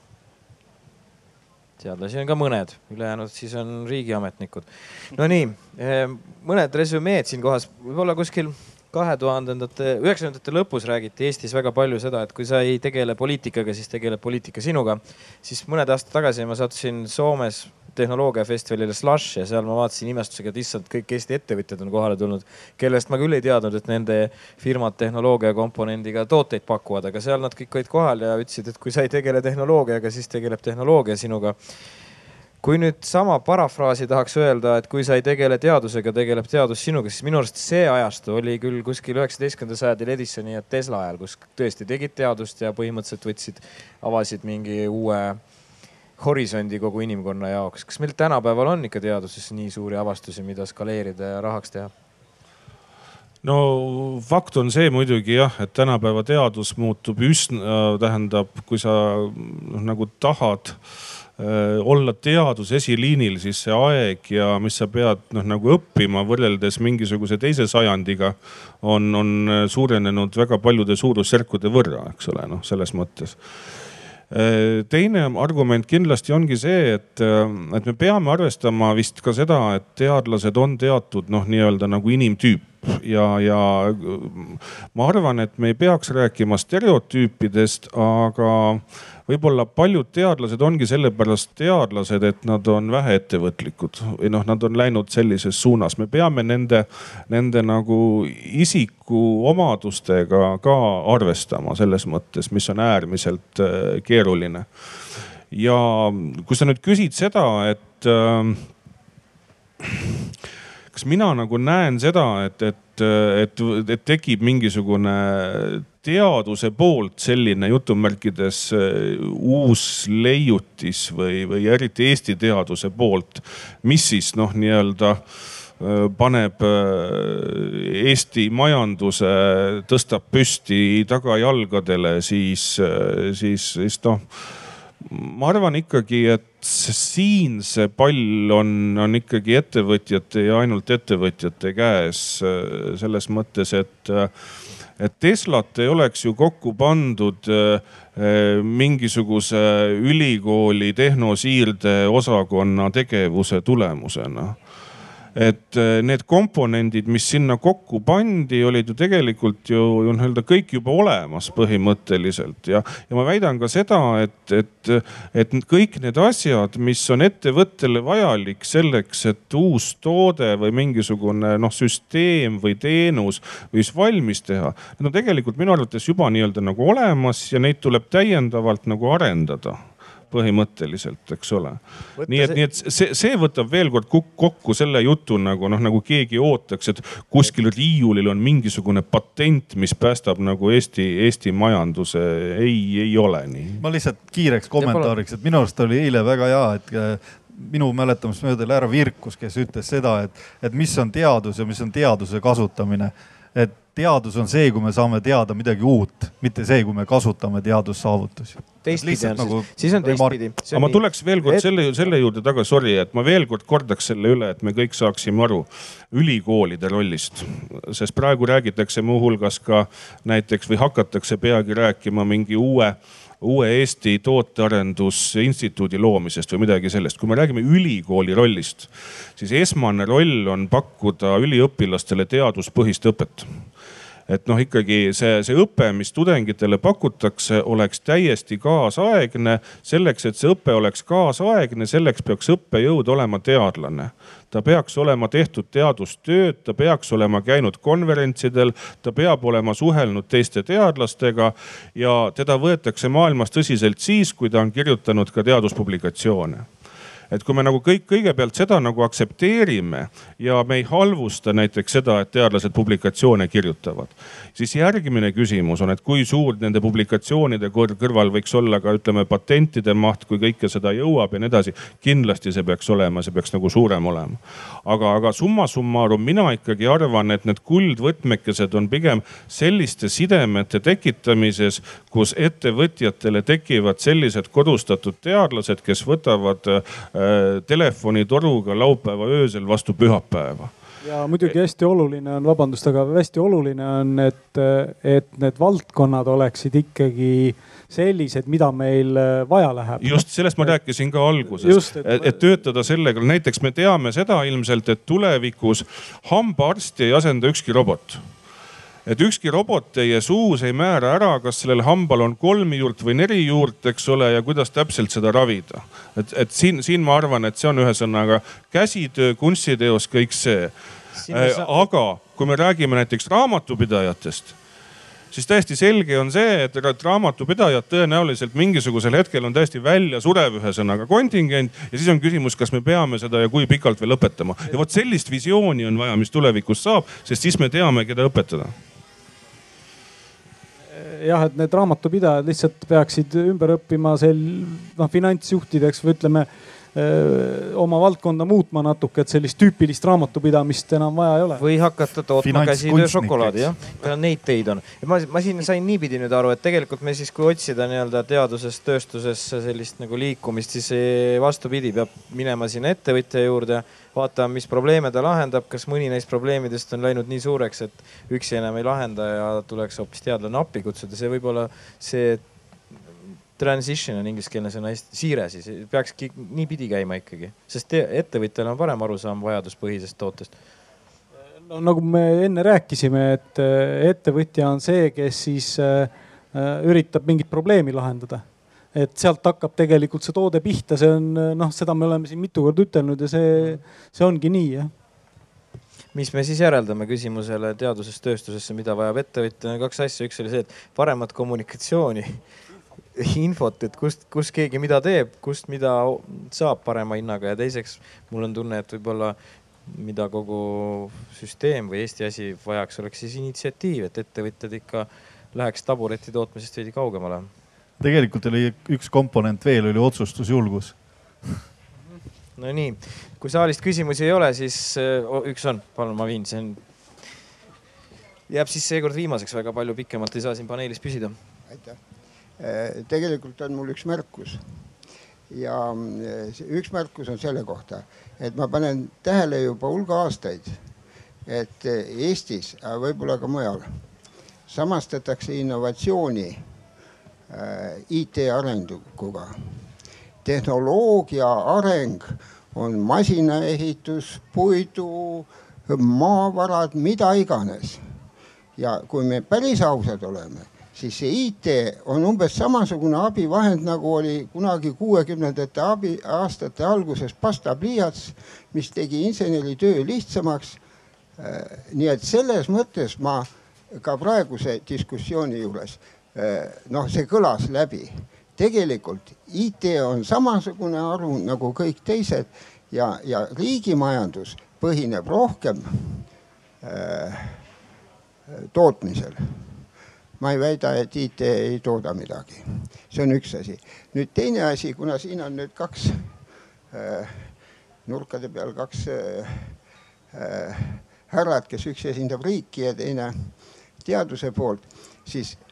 teadlasi on ka mõned, ülejäänud siis on riigiametnikud. Nonii, eh, mõned resümeed siinkohas, võib-olla kuskil kahe tuhandendate, üheksakümnendate lõpus räägiti Eestis väga palju seda, et kui sa ei tegele poliitikaga, siis tegeleb poliitika sinuga. siis mõned aastad tagasi ma sattusin Soomes tehnoloogiafestivalile Slush ja seal ma vaatasin imestusega, et issand, kõik Eesti ettevõtjad on kohale tulnud, kellest ma küll ei teadnud, et nende firmad tehnoloogia komponendiga tooteid pakuvad, aga seal nad kõik olid kohal ja ütlesid, et kui sa ei tegele tehnoloogiaga, siis tegeleb tehnoloogia sinuga. Kui nüüd sama parafraasi tahaks öelda, et kui sa ei tegele teadusega, tegeleb teadus sinuga, siis minu arust see ajastu oli küll kuskil üheksateistkümnendal sajandil Edisoni ja Tesla ajal, kus tõesti tegid teadust ja põhimõtteliselt võtsid, avasid mingi uue horisondi kogu inimkonna jaoks. kas meil tänapäeval on ikka teaduses nii suuri avastusi, mida skaleerida ja rahaks teha? no fakt on see muidugi jah, et tänapäeva teadus muutub üsna, tähendab, kui sa noh nagu tahad äh, olla teaduse esiliinil, siis see aeg ja mis sa pead noh nagu õppima võrreldes mingisuguse teise sajandiga on, on suurenenud väga paljude suurusjärkude võrra, eks ole, noh selles mõttes teine argument kindlasti ongi see, et, äh, et me peame arvestama vist ka seda, et teadlased on teatud noh, nii-öelda nagu inimtüüp ja, ja ma arvan, et me ei peaks rääkima stereotüüpidest, aga võib-olla paljud teadlased ongi sellepärast teadlased, et nad on väheettevõtlikud või noh, nad on läinud sellises suunas. me peame nende, nende nagu isikuomadustega ka arvestama selles mõttes, mis on äärmiselt äh, keeruline. ja kui sa nüüd küsid seda, et äh, kas mina nagu näen seda, et, et, et, et tekib mingisugune teaduse poolt selline jutumärkides uus leiutis või, või eriti Eesti teaduse poolt, mis siis noh, nii-öelda paneb Eesti majanduse, tõstab püsti tagajalgadele, siis, siis, siis noh ma arvan ikkagi, et siin see pall on, on ikkagi ettevõtjate ja ainult ettevõtjate käes selles mõttes, et, et Teslat ei oleks ju kokku pandud mingisuguse ülikooli tehnosiirde osakonna tegevuse tulemusena et äh, need komponendid, mis sinna kokku pandi, olid ju tegelikult ju, ju nii-öelda kõik juba olemas põhimõtteliselt ja, ja ma väidan ka seda, et, et, et kõik need asjad, mis on ettevõttele vajalik selleks, et uus toode või mingisugune noh, süsteem või teenus võis valmis teha. Need on tegelikult minu arvates juba nii-öelda nagu olemas ja neid tuleb täiendavalt nagu arendada põhimõtteliselt, eks ole. nii et, nii et see, see võtab veel kord kokku selle jutu nagu noh, nagu keegi ootaks, et kuskil riiulil on mingisugune patent, mis päästab nagu Eesti, Eesti majanduse. ei, ei ole nii. ma lihtsalt kiireks kommentaariks, et minu arust oli eile väga hea, et äh, minu mäletamist mööda oli härra Virkus, kes ütles seda, et, et mis on teadus ja mis on teaduse kasutamine. Et teadus on see, kui me saame teada midagi uut, mitte see, kui me kasutame teadussaavutusi. teistpidi on nagu, siis, siis on teistpidi. aga ma tuleks veel kord et... selle, selle juurde tagasi, sorry, et ma veel kord kordaks selle üle, et me kõik saaksime aru ülikoolide rollist. sest praegu räägitakse muuhulgas ka näiteks või hakatakse peagi rääkima mingi uue uue Eesti Tootearendusinstituudi loomisest või midagi sellest. kui me räägime ülikooli rollist, siis esmane roll on pakkuda üliõpilastele teaduspõhist õpet et noh, ikkagi see, see õpe, mis tudengitele pakutakse, oleks täiesti kaasaegne. selleks, et see õpe oleks kaasaegne, selleks peaks õppejõud olema teadlane ta peaks olema tehtud teadustööd, ta peaks olema käinud konverentsidel, ta peab olema suhelnud teiste teadlastega ja teda võetakse maailmas tõsiselt siis, kui ta on kirjutanud ka teaduspublikatsioone et kui me nagu kõik kõigepealt seda nagu aktsepteerime ja me ei halvusta näiteks seda, et teadlased publikatsioone kirjutavad, siis järgmine küsimus on, et kui suur nende publikatsioonide kõrval võiks olla ka ütleme patentide maht, kui kõike seda jõuab ja nii edasi. kindlasti see peaks olema, see peaks nagu suurem olema. aga, aga summa summarum mina ikkagi arvan, et need kuldvõtmekesed on pigem selliste sidemete tekitamises, kus ettevõtjatele tekivad sellised kodustatud teadlased, kes võtavad telefonitoruga laupäeva öösel vastu pühapäeva. Ja muidugi hästi oluline on, vabandust, aga hästi oluline on, et, et need valdkonnad oleksid ikkagi sellised, mida meil vaja läheb. just sellest ma rääkisin ka alguses, et, et, et töötada sellega, näiteks me teame seda ilmselt, et tulevikus hambaarsti ei asenda ükski robot et ükski robot teie suus ei määra ära, kas sellel hambal on kolm juurt või neli juurt, eks ole, ja kuidas täpselt seda ravida. et, et siin, siin ma arvan, et see on ühesõnaga käsitöö, kunstiteos, kõik see. Äh, aga kui me räägime näiteks raamatupidajatest siis täiesti selge on see, et raamatupidajad tõenäoliselt mingisugusel hetkel on täiesti välja surev, ühesõnaga kontingent ja siis on küsimus, kas me peame seda ja kui pikalt veel õpetama. ja vot sellist visiooni on vaja, mis tulevikus saab, sest siis me teame, keda õpetada jah, et need raamatupidajad lihtsalt peaksid ümber õppima sel noh finantsjuhtideks või ütleme oma valdkonda muutma natuke, et sellist tüüpilist raamatupidamist enam vaja ei ole. või hakata tootma käsitöö šokolaadi jah, neid teid on. ma, ma siin sain niipidi nüüd aru, et tegelikult me siis, kui otsida nii-öelda teadusest tööstusesse sellist nagu liikumist, siis vastupidi, peab minema sinna ettevõtja juurde, vaatama, mis probleeme ta lahendab, kas mõni neist probleemidest on läinud nii suureks, et üksi enam ei lahenda ja tuleks hoopis teadlane appi kutsuda, see võib olla see transition on ingliskeelne sõna, siire siis peakski niipidi käima ikkagi, sest ettevõtjal on parem arusaam vajaduspõhisest tootest. no nagu me enne rääkisime, et äh, ettevõtja on see, kes siis äh, äh, üritab mingit probleemi lahendada. Et sealt hakkab tegelikult see toode pihta, see on noh, seda me oleme siin mitu korda ütelnud ja see, see ongi nii jah. Mis me siis järeldame küsimusele teadusest tööstusesse, mida vajab ettevõtja, kaks asja, üks oli see, et paremat kommunikatsiooni infot, et kust, kus keegi mida teeb, kust mida saab parema hinnaga. Ja teiseks mul on tunne, et võib-olla mida kogu süsteem või Eesti asi vajaks, oleks siis initsiatiiv, et ettevõtjad ikka läheks tabureti tootmisest veidi kaugemale. Tegelikult oli üks komponent veel, oli otsustusjulgus. Nonii, kui saalist küsimusi ei ole, siis oh, üks on, palun, ma viin, see on, jääb siis seekord viimaseks, väga palju pikemalt ei saa siin paneelis püsida. aitäh. Äh, tegelikult on mul üks märkus. Ja äh, üks märkus on selle kohta, et ma panen tähele juba hulga aastaid, et Eestis, aga võib-olla ka mujal, samastatakse innovatsiooni IT arenguga. tehnoloogia areng on masinaehitus, puidu, maavarad, mida iganes. ja kui me päris ausad oleme siis see IT on umbes samasugune abivahend, nagu oli kunagi kuuekümnendate abi, aastate alguses pastapliiats, mis tegi inseneri töö lihtsamaks. Äh, nii et selles mõttes ma ka praeguse diskussiooni juures, äh, noh, see kõlas läbi. tegelikult IT on samasugune haru nagu kõik teised ja, ja riigimajandus põhineb rohkem äh, tootmisel ma ei väida, et IT ei tooda midagi. see on üks asi. nüüd teine asi, kuna siin on nüüd kaks äh, nurkade peal kaks äh, äh, härrad, kes üks esindab riiki ja teine teaduse poolt, siis äh, äh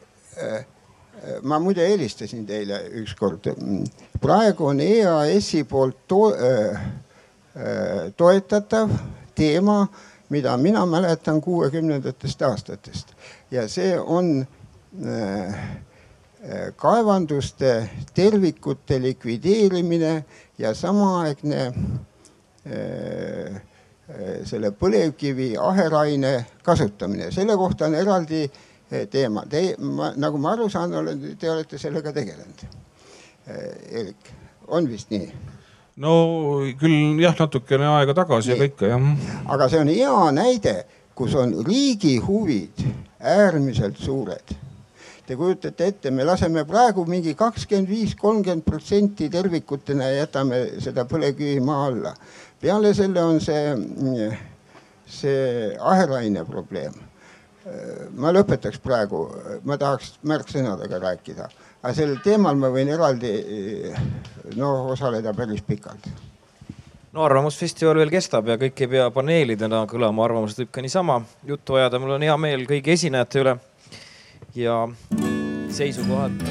ma muide helistasin teile ükskord. praegu on EAS-i poolt to, äh, äh, toetatav teema, mida mina mäletan kuuekümnendatest aastatest ja see on Äh, äh, kaevanduste tervikute likvideerimine ja samaaegne äh, selle põlevkivi aheraine kasutamine, selle kohta on eraldi teema. Te, nagu ma aru saan, te olete sellega tegelenud. Erik, on vist nii? no küll jah, natukene aega tagasi, aga ikka jah. aga see on hea näide, kus on riigi huvid äärmiselt suured Te kujutate ette, me laseme praegu mingi kakskümmend viis, kolmkümmend protsenti tervikutena ja jätame seda põlevkivi maa alla. peale selle on see, see aheraine probleem. Ma lõpetaks praegu, ma tahaks märksõnadega rääkida, aga sel teemal ma võin eraldi noh, osaleda päris pikalt. No Arvamusfestival veel kestab ja kõik ei pea paneelidena kõlama, arvamused võib ka niisama juttu ajada. mul on hea meel kõigi esinejate üle. Ja seisukohad